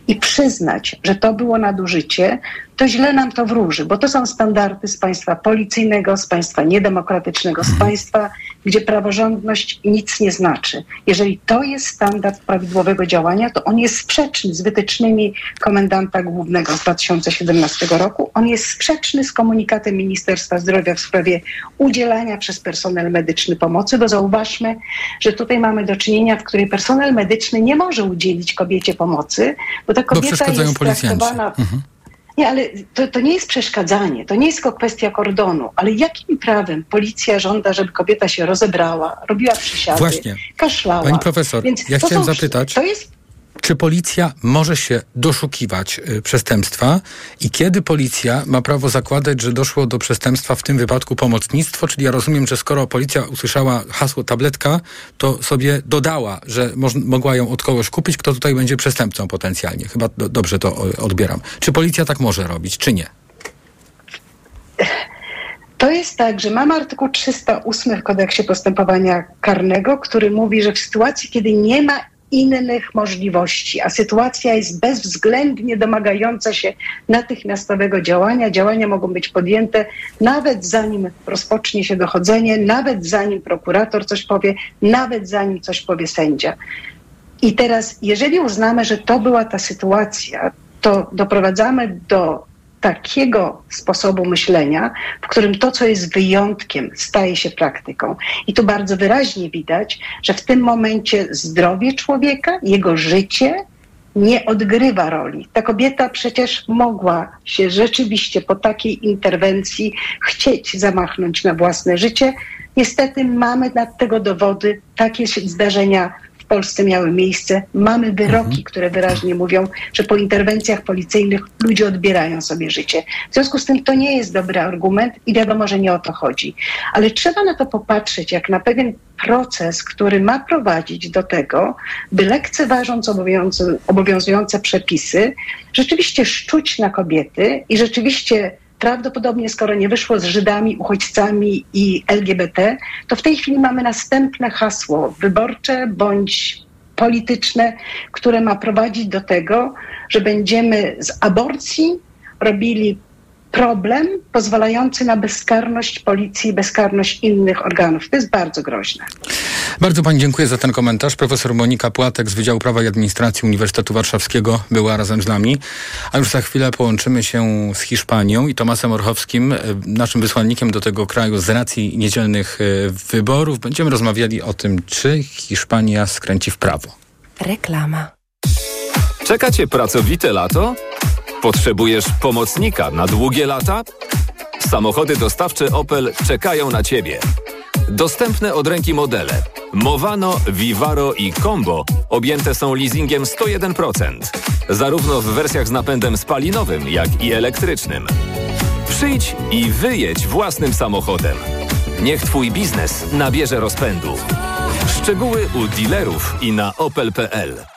i przyznać, że to było nadużycie, to źle nam to wróży, bo to są standardy z państwa policyjnego, z państwa niedemokratycznego, z państwa, gdzie praworządność nic nie znaczy. Jeżeli to jest standard prawidłowego działania, to on jest sprzeczny z wytycznymi komendanta głównego z 2017 roku. On jest sprzeczny z komunikatem Ministerstwa Zdrowia w sprawie udzielania przez personel medyczny pomocy, bo zauważmy, że tutaj mamy do czynienia, w której personel medyczny nie może udzielić kobiecie pomocy, bo ta Bo kobieta przeszkadzają jest policjanci. traktowana Mhm. Nie, ale to, to nie jest przeszkadzanie, to nie jest tylko kwestia kordonu, ale jakim prawem policja żąda, żeby kobieta się rozebrała, robiła przysiady, Właśnie. kaszlała. Pani profesor, Więc ja chciałem są- zapytać- To jest Czy policja może się doszukiwać y, przestępstwa i kiedy policja ma prawo zakładać, że doszło do przestępstwa, w tym wypadku pomocnictwo? Czyli ja rozumiem, że skoro policja usłyszała hasło tabletka, to sobie dodała, że mogła ją od kogoś kupić, kto tutaj będzie przestępcą potencjalnie. Chyba do, dobrze to odbieram. Czy policja tak może robić, czy nie? To jest tak, że mamy artykuł 308 w kodeksie postępowania karnego, który mówi, że w sytuacji, kiedy nie ma innych możliwości, a sytuacja jest bezwzględnie domagająca się natychmiastowego działania, działania mogą być podjęte nawet zanim rozpocznie się dochodzenie, nawet zanim prokurator coś powie, nawet zanim coś powie sędzia. I teraz, jeżeli uznamy, że to była ta sytuacja, to doprowadzamy do takiego sposobu myślenia, w którym to, co jest wyjątkiem, staje się praktyką. I tu bardzo wyraźnie widać, że w tym momencie zdrowie człowieka, jego życie nie odgrywa roli. Ta kobieta przecież mogła się rzeczywiście po takiej interwencji chcieć zamachnąć na własne życie. Niestety mamy na tego dowody. Takie zdarzenia Polsce miały miejsce. Mamy wyroki, które wyraźnie mówią, że po interwencjach policyjnych ludzie odbierają sobie życie. W związku z tym to nie jest dobry argument i wiadomo, że nie o to chodzi. Ale trzeba na to popatrzeć jak na pewien proces, który ma prowadzić do tego, by lekceważąc obowiązu- obowiązujące przepisy, rzeczywiście szczuć na kobiety i rzeczywiście prawdopodobnie, skoro nie wyszło z Żydami, uchodźcami i LGBT, to w tej chwili mamy następne hasło wyborcze bądź polityczne, które ma prowadzić do tego, że będziemy z aborcji robili problem pozwalający na bezkarność policji, bezkarność innych organów. To jest bardzo groźne. Bardzo Pani dziękuję za ten komentarz. Profesor Monika Płatek z Wydziału Prawa i Administracji Uniwersytetu Warszawskiego była razem z nami. A już za chwilę połączymy się z Hiszpanią i Tomasem Orchowskim, e, naszym wysłannikiem do tego kraju z racji niedzielnych e, wyborów. Będziemy rozmawiali o tym, czy Hiszpania skręci w prawo. Reklama. Czeka Cię pracowite lato? Potrzebujesz pomocnika na długie lata? Samochody dostawcze Opel czekają na Ciebie. Dostępne od ręki modele Movano, Vivaro i Combo objęte są leasingiem 101%, zarówno w wersjach z napędem spalinowym, jak i elektrycznym. Przyjdź i wyjedź własnym samochodem. Niech Twój biznes nabierze rozpędu. Szczegóły u dealerów i na opel.pl.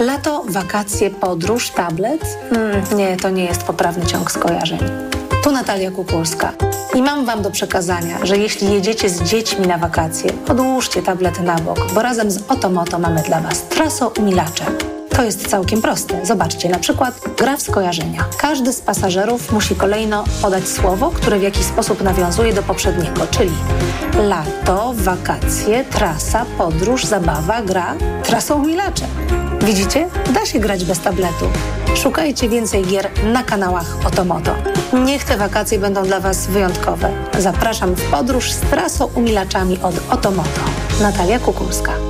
Lato, wakacje, podróż, tablet? Mm, nie, to nie jest poprawny ciąg skojarzeń. Tu Natalia Kukulska. I mam Wam do przekazania, że jeśli jedziecie z dziećmi na wakacje, odłóżcie tablety na bok, bo razem z Otomoto mamy dla Was traso umilacze. To jest całkiem proste. Zobaczcie, na przykład gra w skojarzenia. Każdy z pasażerów musi kolejno podać słowo, które w jakiś sposób nawiązuje do poprzedniego, czyli lato, wakacje, trasa, podróż, zabawa, gra, trasa umilacze. Widzicie? Da się grać bez tabletu. Szukajcie więcej gier na kanałach Otomoto. Niech te wakacje będą dla Was wyjątkowe. Zapraszam w podróż z trasą umilaczami od Otomoto. Natalia Kukulska.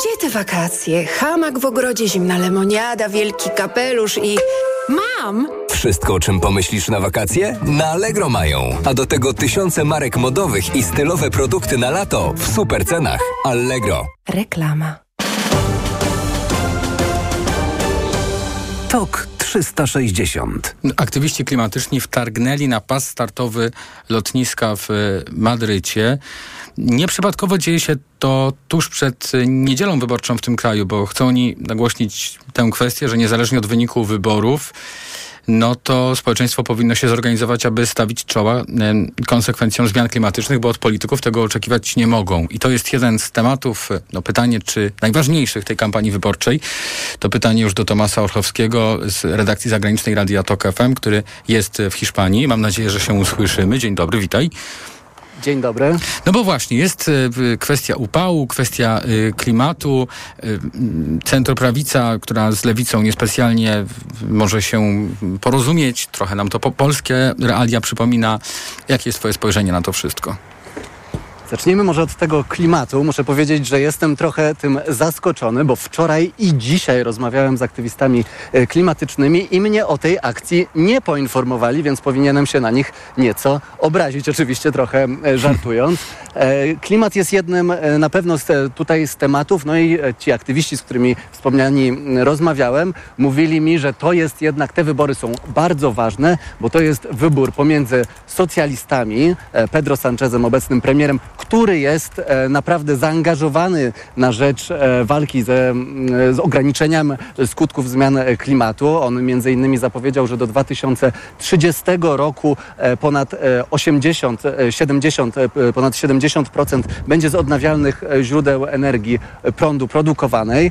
Gdzie te wakacje? Hamak w ogrodzie, zimna lemoniada, wielki kapelusz i... Mam! Wszystko, o czym pomyślisz na wakacje? Na Allegro mają. A do tego tysiące marek modowych i stylowe produkty na lato w super cenach. Allegro. Reklama. TOK 360. Aktywiści klimatyczni wtargnęli na pas startowy lotniska w Madrycie. Nieprzypadkowo dzieje się to tuż przed niedzielą wyborczą w tym kraju, bo chcą oni nagłośnić tę kwestię, że niezależnie od wyniku wyborów, no to społeczeństwo powinno się zorganizować, aby stawić czoła konsekwencjom zmian klimatycznych, bo od polityków tego oczekiwać nie mogą. I to jest jeden z tematów, no pytanie, czy najważniejszych tej kampanii wyborczej. To pytanie już do Tomasa Orchowskiego z redakcji zagranicznej Radia Tok FM, który jest w Hiszpanii. Mam nadzieję, że się usłyszymy. Dzień dobry, witaj. Dzień dobry. No bo właśnie, jest y, kwestia upału, kwestia y, klimatu. Y, centroprawica, która z lewicą niespecjalnie może się porozumieć, trochę nam to po polskie realia przypomina. Jakie jest twoje spojrzenie na to wszystko? Zacznijmy może od tego klimatu. Muszę powiedzieć, że jestem trochę tym zaskoczony, bo wczoraj i dzisiaj rozmawiałem z aktywistami e, klimatycznymi i mnie o tej akcji nie poinformowali, więc powinienem się na nich nieco obrazić, oczywiście trochę e, żartując. E, klimat jest jednym na pewno z, tutaj z tematów, no i ci aktywiści, z którymi wspomniani rozmawiałem, mówili mi, że to jest jednak, te wybory są bardzo ważne, bo to jest wybór pomiędzy socjalistami, Pedro Sanchezem, obecnym premierem, który jest e, naprawdę zaangażowany na rzecz e, walki ze, z ograniczeniem skutków zmian klimatu. On między innymi zapowiedział, że do 2030 roku e, ponad 80, 70, ponad 70% będzie z odnawialnych źródeł energii prądu produkowanej,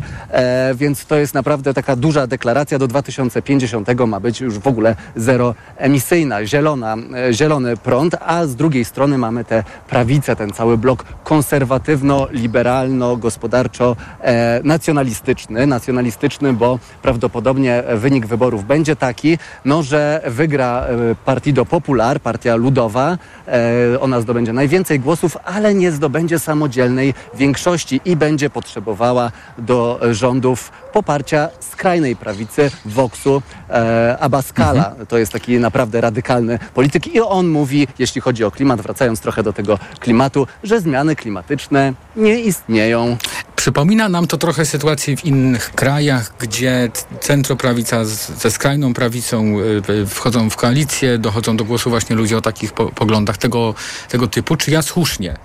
więc to jest naprawdę taka duża deklaracja. Do 2050 ma być już w ogóle zeroemisyjna, zielona, zielony prąd, a z drugiej strony mamy tę prawicę, ten cały blok konserwatywno-liberalno-gospodarczo-nacjonalistyczny. E, nacjonalistyczny, bo prawdopodobnie wynik wyborów będzie taki, no, że wygra e, Partido Popular, partia ludowa. E, ona zdobędzie najwięcej głosów, ale nie zdobędzie samodzielnej większości i będzie potrzebowała do rządów poparcia skrajnej prawicy Voxu e, Abascala. Mhm. To jest taki naprawdę radykalny polityk i on mówi, jeśli chodzi o klimat, wracając trochę do tego klimatu, że zmiany klimatyczne nie istnieją. Przypomina nam to trochę sytuację w innych krajach, gdzie centroprawica ze skrajną prawicą e, wchodzą w koalicję, dochodzą do głosu właśnie ludzie o takich po poglądach tego, tego typu. Czy ja słusznie e,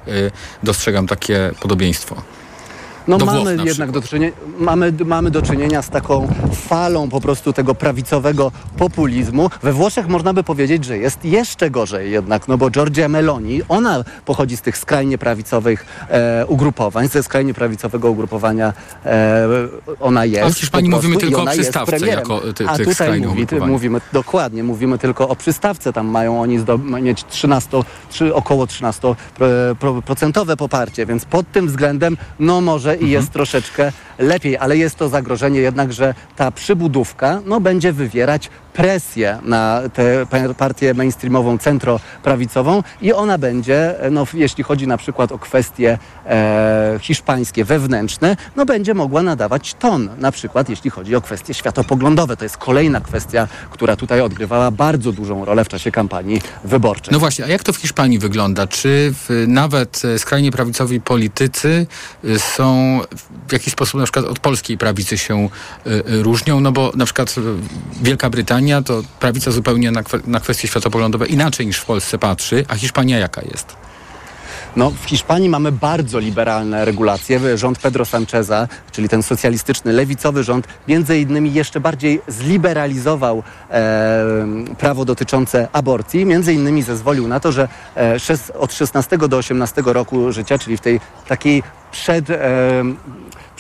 dostrzegam takie podobieństwo? No mamy Włoch, jednak do czynienia, mamy, mamy do czynienia z taką falą po prostu tego prawicowego populizmu. We Włoszech można by powiedzieć, że jest jeszcze gorzej jednak, no bo Giorgia Meloni, ona pochodzi z tych skrajnie prawicowych e, ugrupowań, ze skrajnie prawicowego ugrupowania e, ona jest. A w Hiszpanii mówimy tylko o przystawce jako ty, A tutaj mówi, ty, mówimy, dokładnie, mówimy tylko o przystawce. Tam mają oni mieć 13, 3, około 13% poparcie, więc pod tym względem no może i jest troszeczkę lepiej, ale jest to zagrożenie jednak, że ta przybudówka no, będzie wywierać presję na tę partię mainstreamową, centroprawicową i ona będzie, no, jeśli chodzi na przykład o kwestie e, hiszpańskie, wewnętrzne, no, będzie mogła nadawać ton. Na przykład jeśli chodzi o kwestie światopoglądowe. To jest kolejna kwestia, która tutaj odgrywała bardzo dużą rolę w czasie kampanii wyborczej. No właśnie, a jak to w Hiszpanii wygląda? Czy w, nawet e, skrajnie prawicowi politycy e, w jakiś sposób na przykład od polskiej prawicy się y, różnią? No bo na przykład Wielka Brytania to prawica zupełnie na, na kwestie światopoglądowe inaczej niż w Polsce patrzy, a Hiszpania jaka jest? No, w Hiszpanii mamy bardzo liberalne regulacje. Rząd Pedro Sancheza, czyli ten socjalistyczny, lewicowy rząd, między innymi jeszcze bardziej zliberalizował e, prawo dotyczące aborcji. Między innymi zezwolił na to, że e, od 16 do 18 roku życia, czyli w tej takiej przed... E,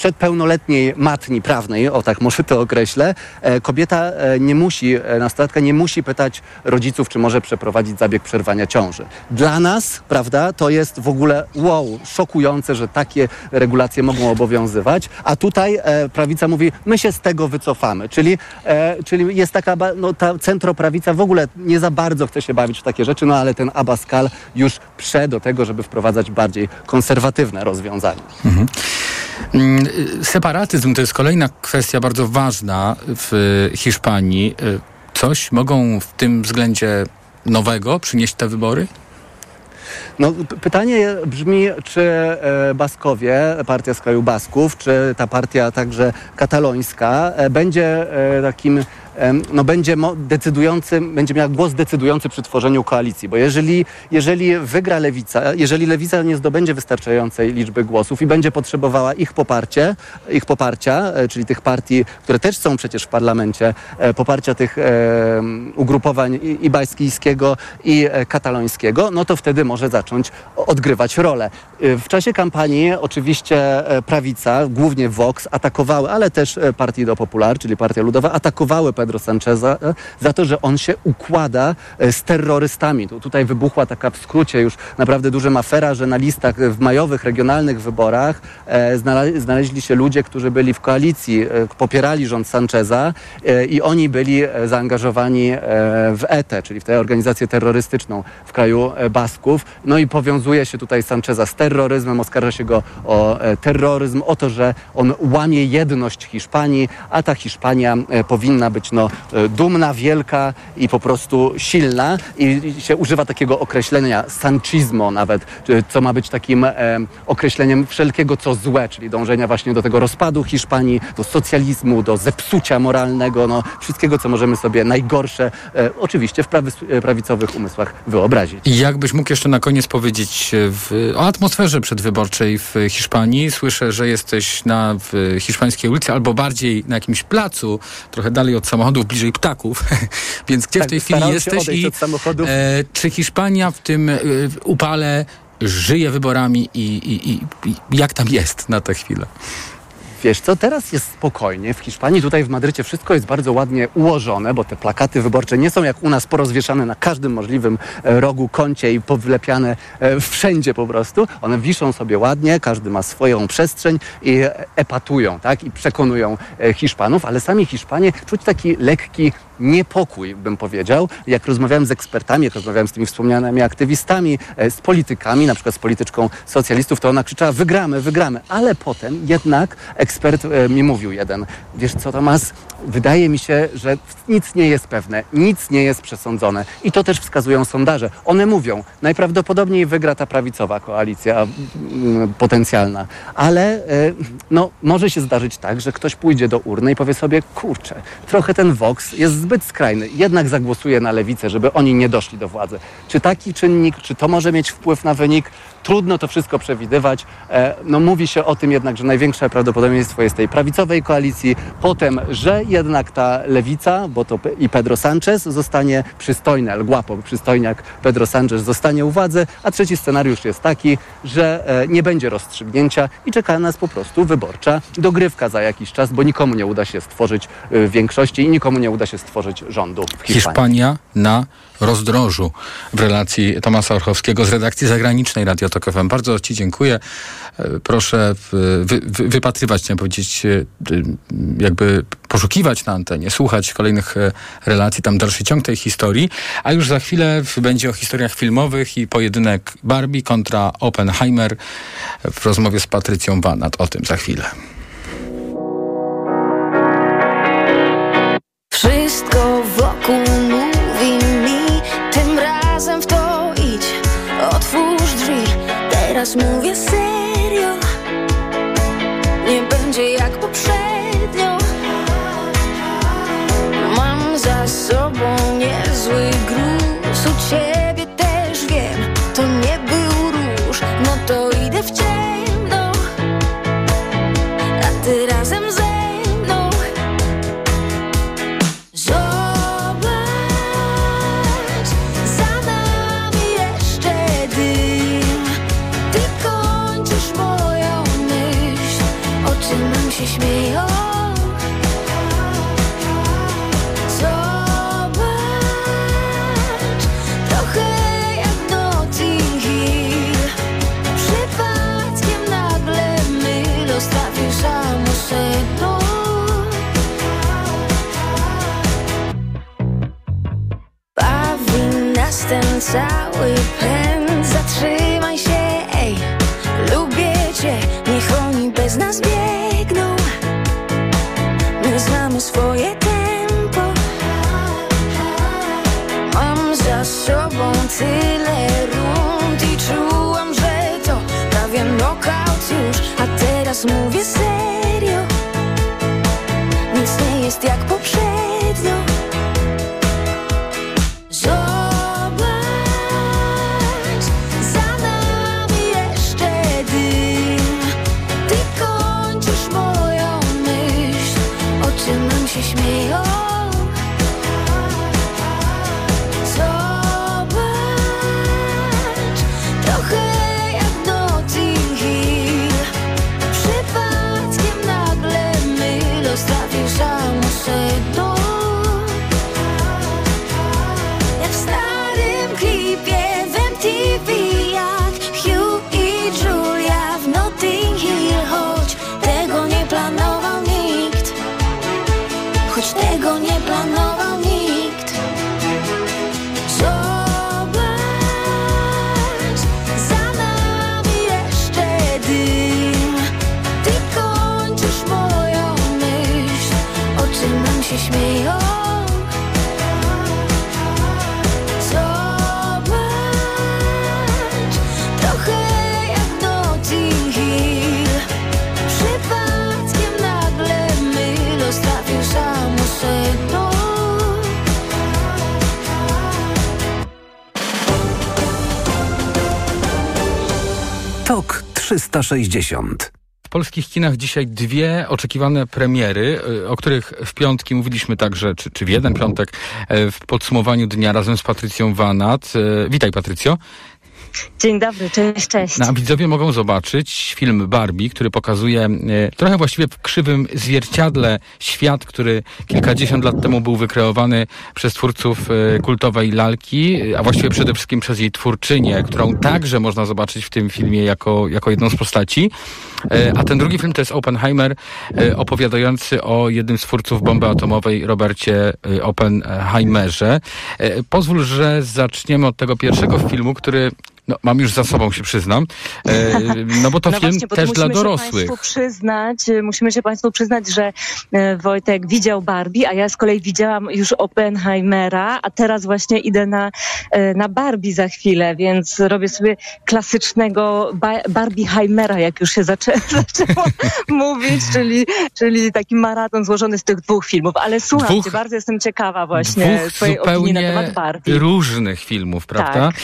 przedpełnoletniej matni prawnej, o tak może to określę, e, kobieta e, nie musi, e, nastolatka nie musi pytać rodziców, czy może przeprowadzić zabieg przerwania ciąży. Dla nas, prawda, to jest w ogóle wow, szokujące, że takie regulacje mogą obowiązywać, a tutaj prawica mówi, my się z tego wycofamy, czyli, czyli jest taka, no ta centroprawica w ogóle nie za bardzo chce się bawić w takie rzeczy, no ale ten Abascal już prze do tego, żeby wprowadzać bardziej konserwatywne rozwiązania. Mhm. Mm, separatyzm to jest kolejna kwestia bardzo ważna w Hiszpanii. Coś mogą w tym względzie nowego przynieść te wybory? No, pytanie brzmi, czy e, Baskowie, partia z kraju Basków, czy ta partia także katalońska e, będzie e, takim no, będzie decydujący, będzie miała głos decydujący przy tworzeniu koalicji, bo jeżeli, jeżeli wygra lewica, jeżeli lewica nie zdobędzie wystarczającej liczby głosów i będzie potrzebowała ich poparcie, ich poparcia, e, czyli tych partii, które też są przecież w parlamencie, e, poparcia tych e, ugrupowań i, baskijskiego i katalońskiego, no to wtedy może zacząć odgrywać rolę. W czasie kampanii oczywiście prawica, głównie Vox, atakowały, ale też e, Partido Popular, czyli Partia Ludowa, atakowały Pedro Sancheza e, za to, że on się układa e, z terrorystami. Tu, tutaj wybuchła taka w skrócie już naprawdę duża afera, że na listach e, w majowych, regionalnych wyborach znale- znaleźli się ludzie, którzy byli w koalicji, popierali rząd Sancheza i oni byli zaangażowani w ETE, czyli w tę organizację terrorystyczną w kraju Basków. No i powiązuje się tutaj Sancheza z terroryzmem, oskarża się go o terroryzm, o to, że on łamie jedność Hiszpanii, a ta Hiszpania powinna być no, dumna, wielka i po prostu silna i się używa takiego określenia sanchismo nawet, co ma być takim e, określeniem wszelkiego co złe, czyli dążenia właśnie do tego rozpadu Hiszpanii, do socjalizmu, do zepsucia moralnego, no, wszystkiego co możemy sobie najgorsze e, oczywiście w prawicowych umysłach wyobrazić. Jakbyś mógł jeszcze na koniec powiedzieć w, o atmosferze przedwyborczej w Hiszpanii. Słyszę, że jesteś na hiszpańskiej ulicy albo bardziej na jakimś placu, trochę dalej od samochodów, bliżej ptaków. Więc gdzie Tak, w tej chwili jesteś i e, czy Hiszpania w tym e, upale żyje wyborami i, i, i jak tam jest na tę chwilę? Wiesz co, teraz jest spokojnie. W Hiszpanii, tutaj w Madrycie wszystko jest bardzo ładnie ułożone, bo te plakaty wyborcze nie są jak u nas porozwieszane na każdym możliwym e, rogu, kącie i powlepiane e, wszędzie po prostu. One wiszą sobie ładnie, każdy ma swoją przestrzeń i e, epatują, tak? I przekonują Hiszpanów, ale sami Hiszpanie czuć taki lekki niepokój, bym powiedział. Jak rozmawiałem z ekspertami, jak rozmawiałem z tymi wspomnianymi aktywistami, e, z politykami, na przykład z polityczką socjalistów, to ona krzyczała wygramy, wygramy. Ale potem jednak ekspert e, mi mówił jeden, wiesz co Tomas, wydaje mi się, że nic nie jest pewne, nic nie jest przesądzone. I to też wskazują sondaże. One mówią, najprawdopodobniej wygra ta prawicowa koalicja potencjalna. Ale e, no, może się zdarzyć tak, że ktoś pójdzie do urny i powie sobie, kurczę, trochę ten Vox jest zbyt skrajny, jednak zagłosuje na lewicę, żeby oni nie doszli do władzy. Czy taki czynnik, czy to może mieć wpływ na wynik? Trudno to wszystko przewidywać. E, no, mówi się o tym jednak, że największe prawdopodobieństwo jest tej prawicowej koalicji, potem, że jednak ta lewica, bo to i Pedro Sanchez zostanie przystojny, El Guapo, przystojniak Pedro Sanchez zostanie u władzy, a trzeci scenariusz jest taki, że e, nie będzie rozstrzygnięcia i czeka nas po prostu wyborcza dogrywka za jakiś czas, bo nikomu nie uda się stworzyć e, większości i nikomu nie uda się stworzyć rządu w Hiszpanii. Hiszpania na rozdrożu w relacji Tomasa Orchowskiego z redakcji zagranicznej Radio Tok FM. Bardzo Ci dziękuję. E, Proszę wy, wy, wypatrywać, chciałem powiedzieć, e, jakby poszukiwać na antenie, słuchać kolejnych e, relacji, tam dalszy ciąg tej historii, a już za chwilę będzie o historiach filmowych i pojedynek Barbie kontra Oppenheimer w rozmowie z Patrycją Banat. O tym za chwilę. Wszystko wokół mi Tym razem w to idź. Otwórz drzwi. Teraz mówię serio nas ten cały pęd. Zatrzymaj się, ej. Lubię cię, niech oni bez nas biegną. My znamy swoje tempo. Mam za sobą tyle rund I czułam, że to prawie knockout już. A teraz mówię serio. Nic nie jest jak poprzednio 360. W polskich kinach dzisiaj dwie oczekiwane premiery, y, o których w piątki mówiliśmy także, czy, czy w jeden piątek, e, w podsumowaniu dnia razem z Patrycją Wanat. E, Witaj Patrycjo. Dzień dobry, cześć, cześć. No, a widzowie mogą zobaczyć film Barbie, który pokazuje e, trochę właściwie w krzywym zwierciadle świat, który kilkadziesiąt lat temu był wykreowany przez twórców e, kultowej lalki, a właściwie przede wszystkim przez jej twórczynię, którą także można zobaczyć w tym filmie jako, jako jedną z postaci. E, a ten drugi film to jest Oppenheimer, e, opowiadający o jednym z twórców bomby atomowej, Robercie e, Oppenheimerze. E, Pozwól, że zaczniemy od tego pierwszego filmu, który no, mam już za sobą, się przyznam. E, no bo to no film właśnie, też to dla się dorosłych. Państwu przyznać, musimy się Państwu przyznać, że e, Wojtek widział Barbie, a ja z kolei widziałam już Oppenheimera, a teraz właśnie idę na, e, na Barbie za chwilę, więc robię sobie klasycznego ba Barbieheimera, jak już się zaczę zaczęło mówić, czyli, czyli taki maraton złożony z tych dwóch filmów. Ale słuchajcie, Dwóch- bardzo jestem ciekawa właśnie Twojej opinii na temat Barbie. różnych filmów, prawda? Tak.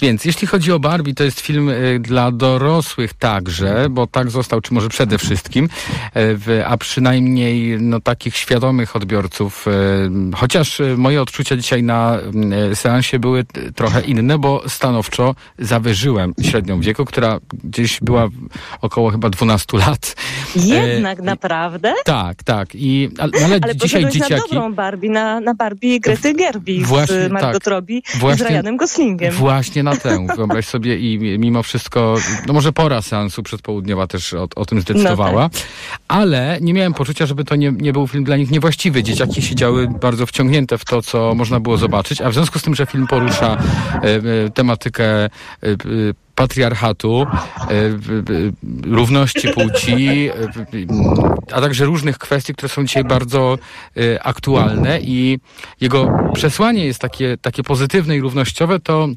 Więc jeśli chodzi o Barbie, to jest film y, dla dorosłych także, bo tak został, czy może przede wszystkim, y, a przynajmniej no, takich świadomych odbiorców. y, Chociaż moje odczucia dzisiaj na seansie były trochę inne, bo stanowczo zawyżyłem średnią wieku, która gdzieś była około chyba 12 lat. Jednak E, naprawdę? Tak, tak. I, ale, ale Ale dzisiaj poszedłeś na dzieciaki... dobrą Barbie, na, na Barbie Grety Gerwig Właśnie, z Margot tak. Robbie i z Właśnie- Ryanem Goslingiem. Właśnie na tę, wyobraź sobie i mimo wszystko, no może pora seansu przedpołudniowa też o, o tym zdecydowała, No ale nie miałem poczucia, żeby to nie, nie był film dla nich niewłaściwy. Dzieciaki siedziały bardzo wciągnięte w to, co można było zobaczyć, a w związku z tym, że film porusza e, e, tematykę e, patriarchatu, równości płci, a także różnych kwestii, które są dzisiaj bardzo aktualne i jego przesłanie jest takie, takie pozytywne i równościowe, to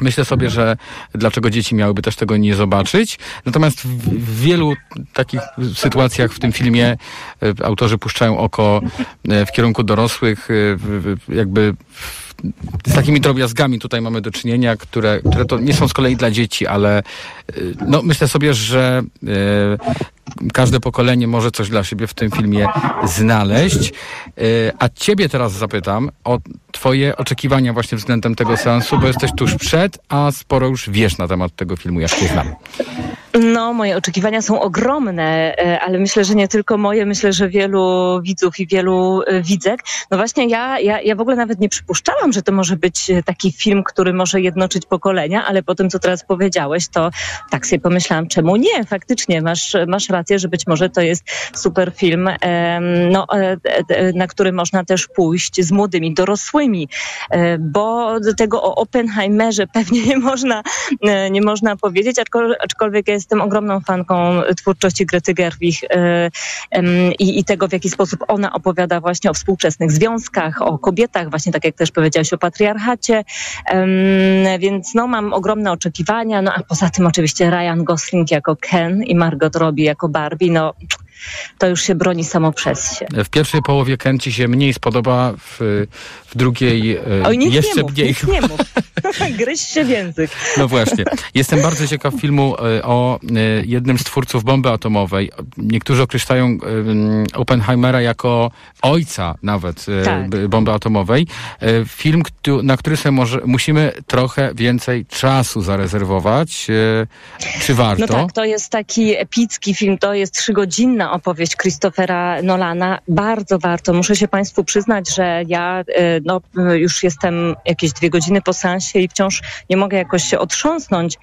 Myślę sobie, że dlaczego dzieci miałyby też tego nie zobaczyć. Natomiast w, wielu takich sytuacjach w tym filmie e, autorzy puszczają oko e, w kierunku dorosłych, e, jakby z takimi drobiazgami tutaj mamy do czynienia, które, które to nie są z kolei dla dzieci, ale no, myślę sobie, że każde pokolenie może coś dla siebie w tym filmie znaleźć. E, A ciebie teraz zapytam o twoje oczekiwania właśnie względem tego seansu, bo jesteś tuż przed, a sporo już wiesz na temat tego filmu, jak cię znam. No, moje oczekiwania są ogromne, e, ale myślę, że nie tylko moje, myślę, że wielu widzów i wielu e, widzek. No właśnie, ja, ja, ja w ogóle nawet nie przypuszczałam, że to może być taki film, który może jednoczyć pokolenia, ale po tym, co teraz powiedziałeś, to tak sobie pomyślałam, czemu nie? Faktycznie, masz, masz rację, że być może to jest super film, no, e, e, na który można też pójść z młodymi, dorosłymi, e, bo tego o Oppenheimerze pewnie nie można, e, nie można powiedzieć, aczkol- aczkolwiek ja jestem ogromną fanką twórczości Grety Gerwig e, i, i tego, w jaki sposób ona opowiada właśnie o współczesnych związkach, o kobietach, właśnie tak jak też powiedziałaś o patriarchacie, więc no mam ogromne oczekiwania, no a poza tym oczywiście Ryan Gosling jako Ken i Margot Robbie jako Barbie, no to już się broni samo przez się. W pierwszej połowie Ken ci się mniej spodoba, w, w drugiej e, Oj, nic jeszcze nie mów, mniej. nic nie mów. Gryź się w język. No właśnie. Jestem bardzo ciekaw filmu e, o e, jednym z twórców bomby atomowej. Niektórzy określają mm, Oppenheimera jako ojca nawet Tak. bomby atomowej. Film, na który sobie może, musimy trochę więcej czasu zarezerwować. Czy warto? No tak, to jest taki epicki film, to jest trzygodzinna opowieść Christophera Nolana. Bardzo warto. Muszę się Państwu przyznać, że ja no, e, już jestem jakieś dwie godziny po seansie i wciąż nie mogę jakoś się otrząsnąć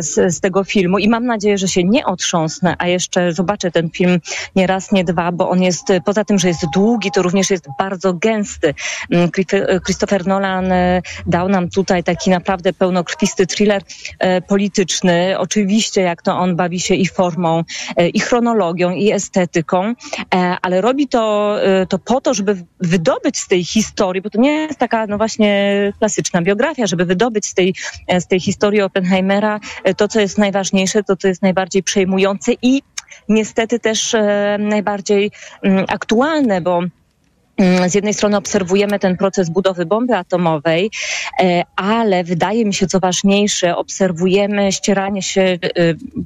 z, z tego filmu i mam nadzieję, że się nie otrząsnę, a jeszcze zobaczę ten film nie raz, nie dwa, bo on jest, e, poza tym, że jest długi, to również jest bardzo gęsty. Mm, e, Christopher Nolan e, dał nam tutaj taki naprawdę pełnokrwisty thriller e, polityczny. Oczywiście, jak to on bawi się i formą, e, i chronologią, i estetyką, e, ale robi to, e, to po to, żeby wydobyć z tej historii, bo to nie jest taka, no właśnie, klasyczna biografia, żeby wydobyć z tej, e, z tej historii Oppenheimera e, to, co jest najważniejsze, to, co jest najbardziej przejmujące i niestety też e, najbardziej mm, aktualne, bo Mm, z jednej strony obserwujemy ten proces budowy bomby atomowej, e, ale wydaje mi się, co ważniejsze, obserwujemy ścieranie się e,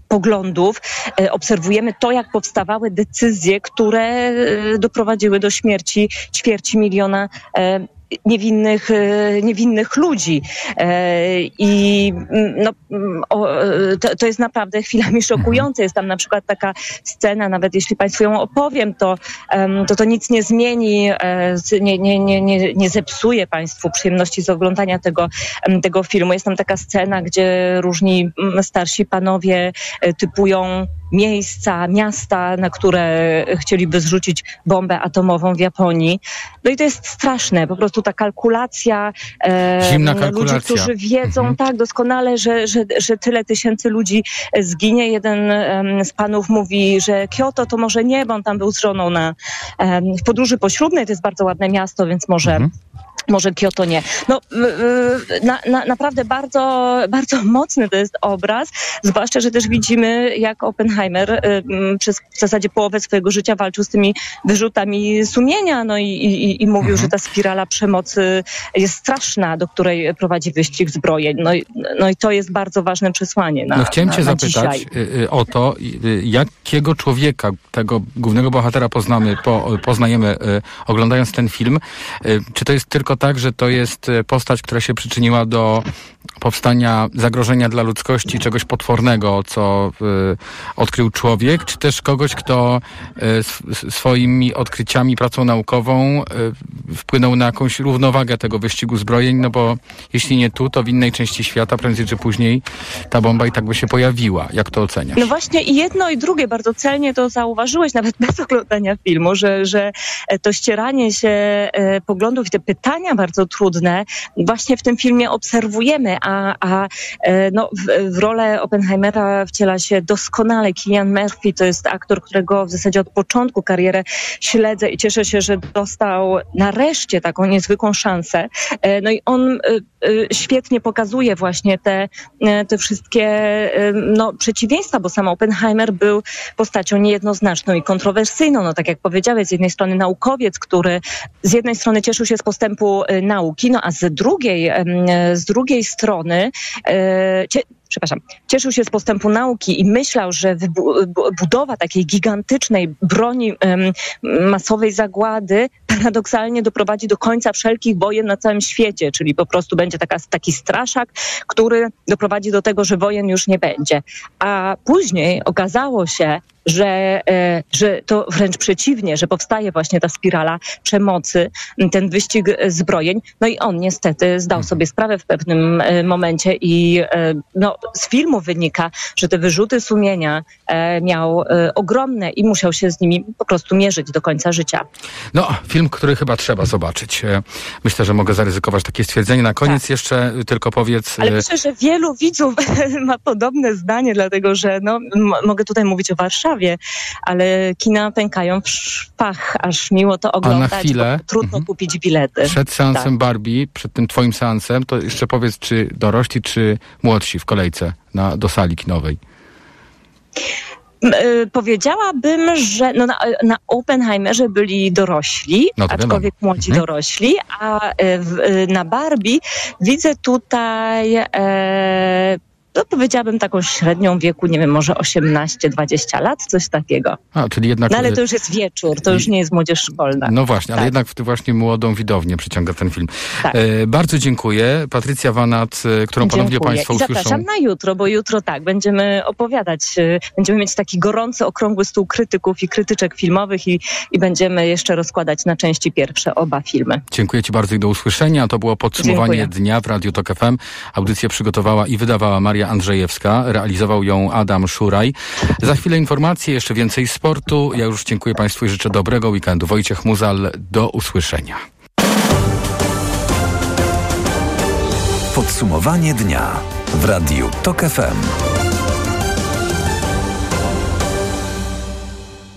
poglądów, e, obserwujemy to, jak powstawały decyzje, które e, doprowadziły do śmierci ćwierci miliona e, niewinnych, e, niewinnych ludzi. E, I mm, no, mm, e, to, to jest naprawdę chwilami szokujące. Jest tam na przykład taka scena, nawet jeśli Państwu ją opowiem, to to, to nic nie zmieni, nie, nie, nie, nie, nie zepsuje Państwu przyjemności z oglądania tego, tego filmu. Jest tam taka scena, gdzie różni mm, starsi panowie typują miejsca, miasta, na które chcieliby zrzucić bombę atomową w Japonii. No i to jest straszne, po prostu ta kalkulacja, e, Zimna ludzi, kalkulacja. którzy wiedzą tak doskonale, że, że, że tyle tysięcy ludzi zginie. Jeden z panów mówi, że Kyoto to może nie, bo on tam był z żoną na, w podróży poślubnej, to jest bardzo ładne miasto, więc może może Kyoto nie. No, na, na, naprawdę bardzo, bardzo mocny to jest obraz, zwłaszcza, że też widzimy, jak Oppenheimer y, przez w zasadzie połowę swojego życia walczył z tymi wyrzutami sumienia, no i, i, i mówił, że ta spirala przemocy jest straszna, do której prowadzi wyścig zbrojeń. No, i- no i to jest bardzo ważne przesłanie na, No chciałem na, cię na zapytać dzisiaj. y, y, o to, jakiego człowieka, tego głównego bohatera poznamy, po, poznajemy oglądając ten film. Czy to jest tylko tak, że to jest y, postać, która się przyczyniła do powstania zagrożenia dla ludzkości, czegoś potwornego, co y, odkrył człowiek, czy też kogoś, kto y, swoimi odkryciami, pracą naukową y, wpłynął na jakąś równowagę tego wyścigu zbrojeń, no bo jeśli nie tu, to w innej części świata, prędzej czy później ta bomba i tak by się pojawiła. Jak to oceniasz? No właśnie i jedno i drugie bardzo celnie to zauważyłeś, nawet bez oglądania filmu, że, że to ścieranie się e, poglądów i te pytania bardzo trudne właśnie w tym filmie obserwujemy, a, a e, no, w, w rolę Oppenheimera wciela się doskonale Cillian Murphy, to jest aktor, którego w zasadzie od początku karierę śledzę i cieszę się, że dostał nareszcie taką niezwykłą szansę. E, No i on e, świetnie pokazuje właśnie te, te wszystkie no, przeciwieństwa, bo sam Oppenheimer był postacią niejednoznaczną i kontrowersyjną. No tak jak powiedziałeś, z jednej strony naukowiec, który z jednej strony cieszył się z postępu e, nauki, no a z drugiej, z drugiej strony e, przepraszam, cieszył się z postępu nauki i myślał, że budowa takiej gigantycznej broni masowej zagłady paradoksalnie doprowadzi do końca wszelkich wojen na całym świecie, czyli po prostu będzie taka, taki straszak, który doprowadzi do tego, że wojen już nie będzie. A później okazało się, że, e, że to wręcz przeciwnie, że powstaje właśnie ta spirala przemocy, ten wyścig zbrojeń. No i on niestety zdał sobie sprawę w pewnym e, momencie i e, no, z filmu wynika, że te wyrzuty sumienia miał ogromne i musiał się z nimi po prostu mierzyć do końca życia. No, film, który chyba trzeba zobaczyć. Myślę, że mogę zaryzykować takie stwierdzenie. Na koniec jeszcze tylko powiedz... Ale myślę, że wielu widzów ma podobne zdanie, dlatego że no, mogę tutaj mówić o Warszawie, ale kina pękają w szpach, aż miło to oglądać, chwilę- Mhm. bo trudno kupić bilety. Przed seansem Tak. Barbie, przed tym twoim seansem, to jeszcze powiedz, czy dorośli, czy młodsi w kolejce na, do sali kinowej? Y, Powiedziałabym, że no na, na Oppenheimerze byli dorośli, No aczkolwiek młodzi Mhm. dorośli, a y, w, y, na Barbie widzę tutaj, e, no powiedziałabym taką średnią wieku, nie wiem, może 18-20 lat, coś takiego. A, czyli jednak... No ale e, to już jest wieczór, to już nie jest młodzież szkolna. No właśnie, ale Tak. jednak w właśnie młodą widownię przyciąga ten film. E, bardzo dziękuję. Patrycja Wanat, e, którą ponownie Dziękuję. Państwo I usłyszą. zapraszam na jutro, bo jutro tak, będziemy opowiadać, y, będziemy mieć taki gorący, okrągły stół krytyków i krytyczek filmowych i, i będziemy jeszcze rozkładać na części pierwsze oba filmy. Dziękuję Ci bardzo i do usłyszenia. To było podsumowanie Dziękuję. dnia w Radiu Tok FM. Audycję przygotowała i wydawała Maria Andrzejewska. Realizował ją Adam Szuraj. Za chwilę informacje, jeszcze więcej sportu. Ja już dziękuję Państwu i życzę dobrego weekendu. Wojciech Muzal, do usłyszenia. Podsumowanie dnia w Radiu TOK FM.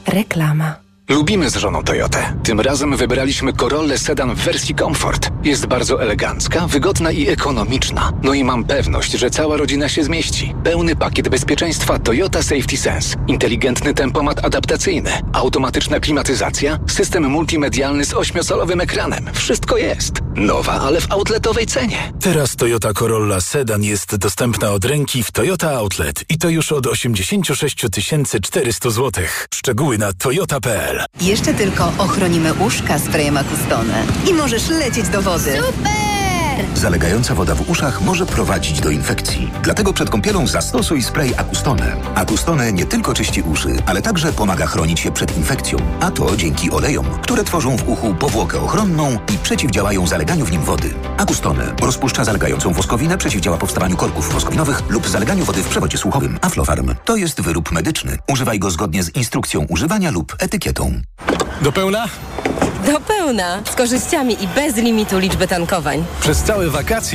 Reklama. Lubimy z żoną Toyotę. Tym razem wybraliśmy Corollę Sedan w wersji Comfort. Jest bardzo elegancka, wygodna i ekonomiczna. No i mam pewność, że cała rodzina się zmieści. Pełny pakiet bezpieczeństwa Toyota Safety Sense, inteligentny tempomat adaptacyjny, automatyczna klimatyzacja, system multimedialny z ośmiosolowym ekranem. Wszystko jest. Nowa, ale w outletowej cenie. Teraz Toyota Corolla Sedan jest dostępna od ręki w Toyota Outlet i to już od 86 400 zł. Szczegóły na toyota.pl. Jeszcze tylko ochronimy uszka sprayem Acustone i możesz lecieć do wody. Zalegająca woda w uszach może prowadzić do infekcji. Dlatego przed kąpielą zastosuj spray Acustone. Acustone nie tylko czyści uszy, ale także pomaga chronić się przed infekcją. A to dzięki olejom, które tworzą w uchu powłokę ochronną i przeciwdziałają zaleganiu w nim wody. Acustone rozpuszcza zalegającą woskowinę, przeciwdziała powstawaniu korków woskowinowych lub zaleganiu wody w przewodzie słuchowym. Aflofarm to jest wyrób medyczny. Używaj go zgodnie z instrukcją używania lub etykietą. Do pełna? Do pełna, z korzyściami i bez limitu liczby tankowań. Przez całe wakacje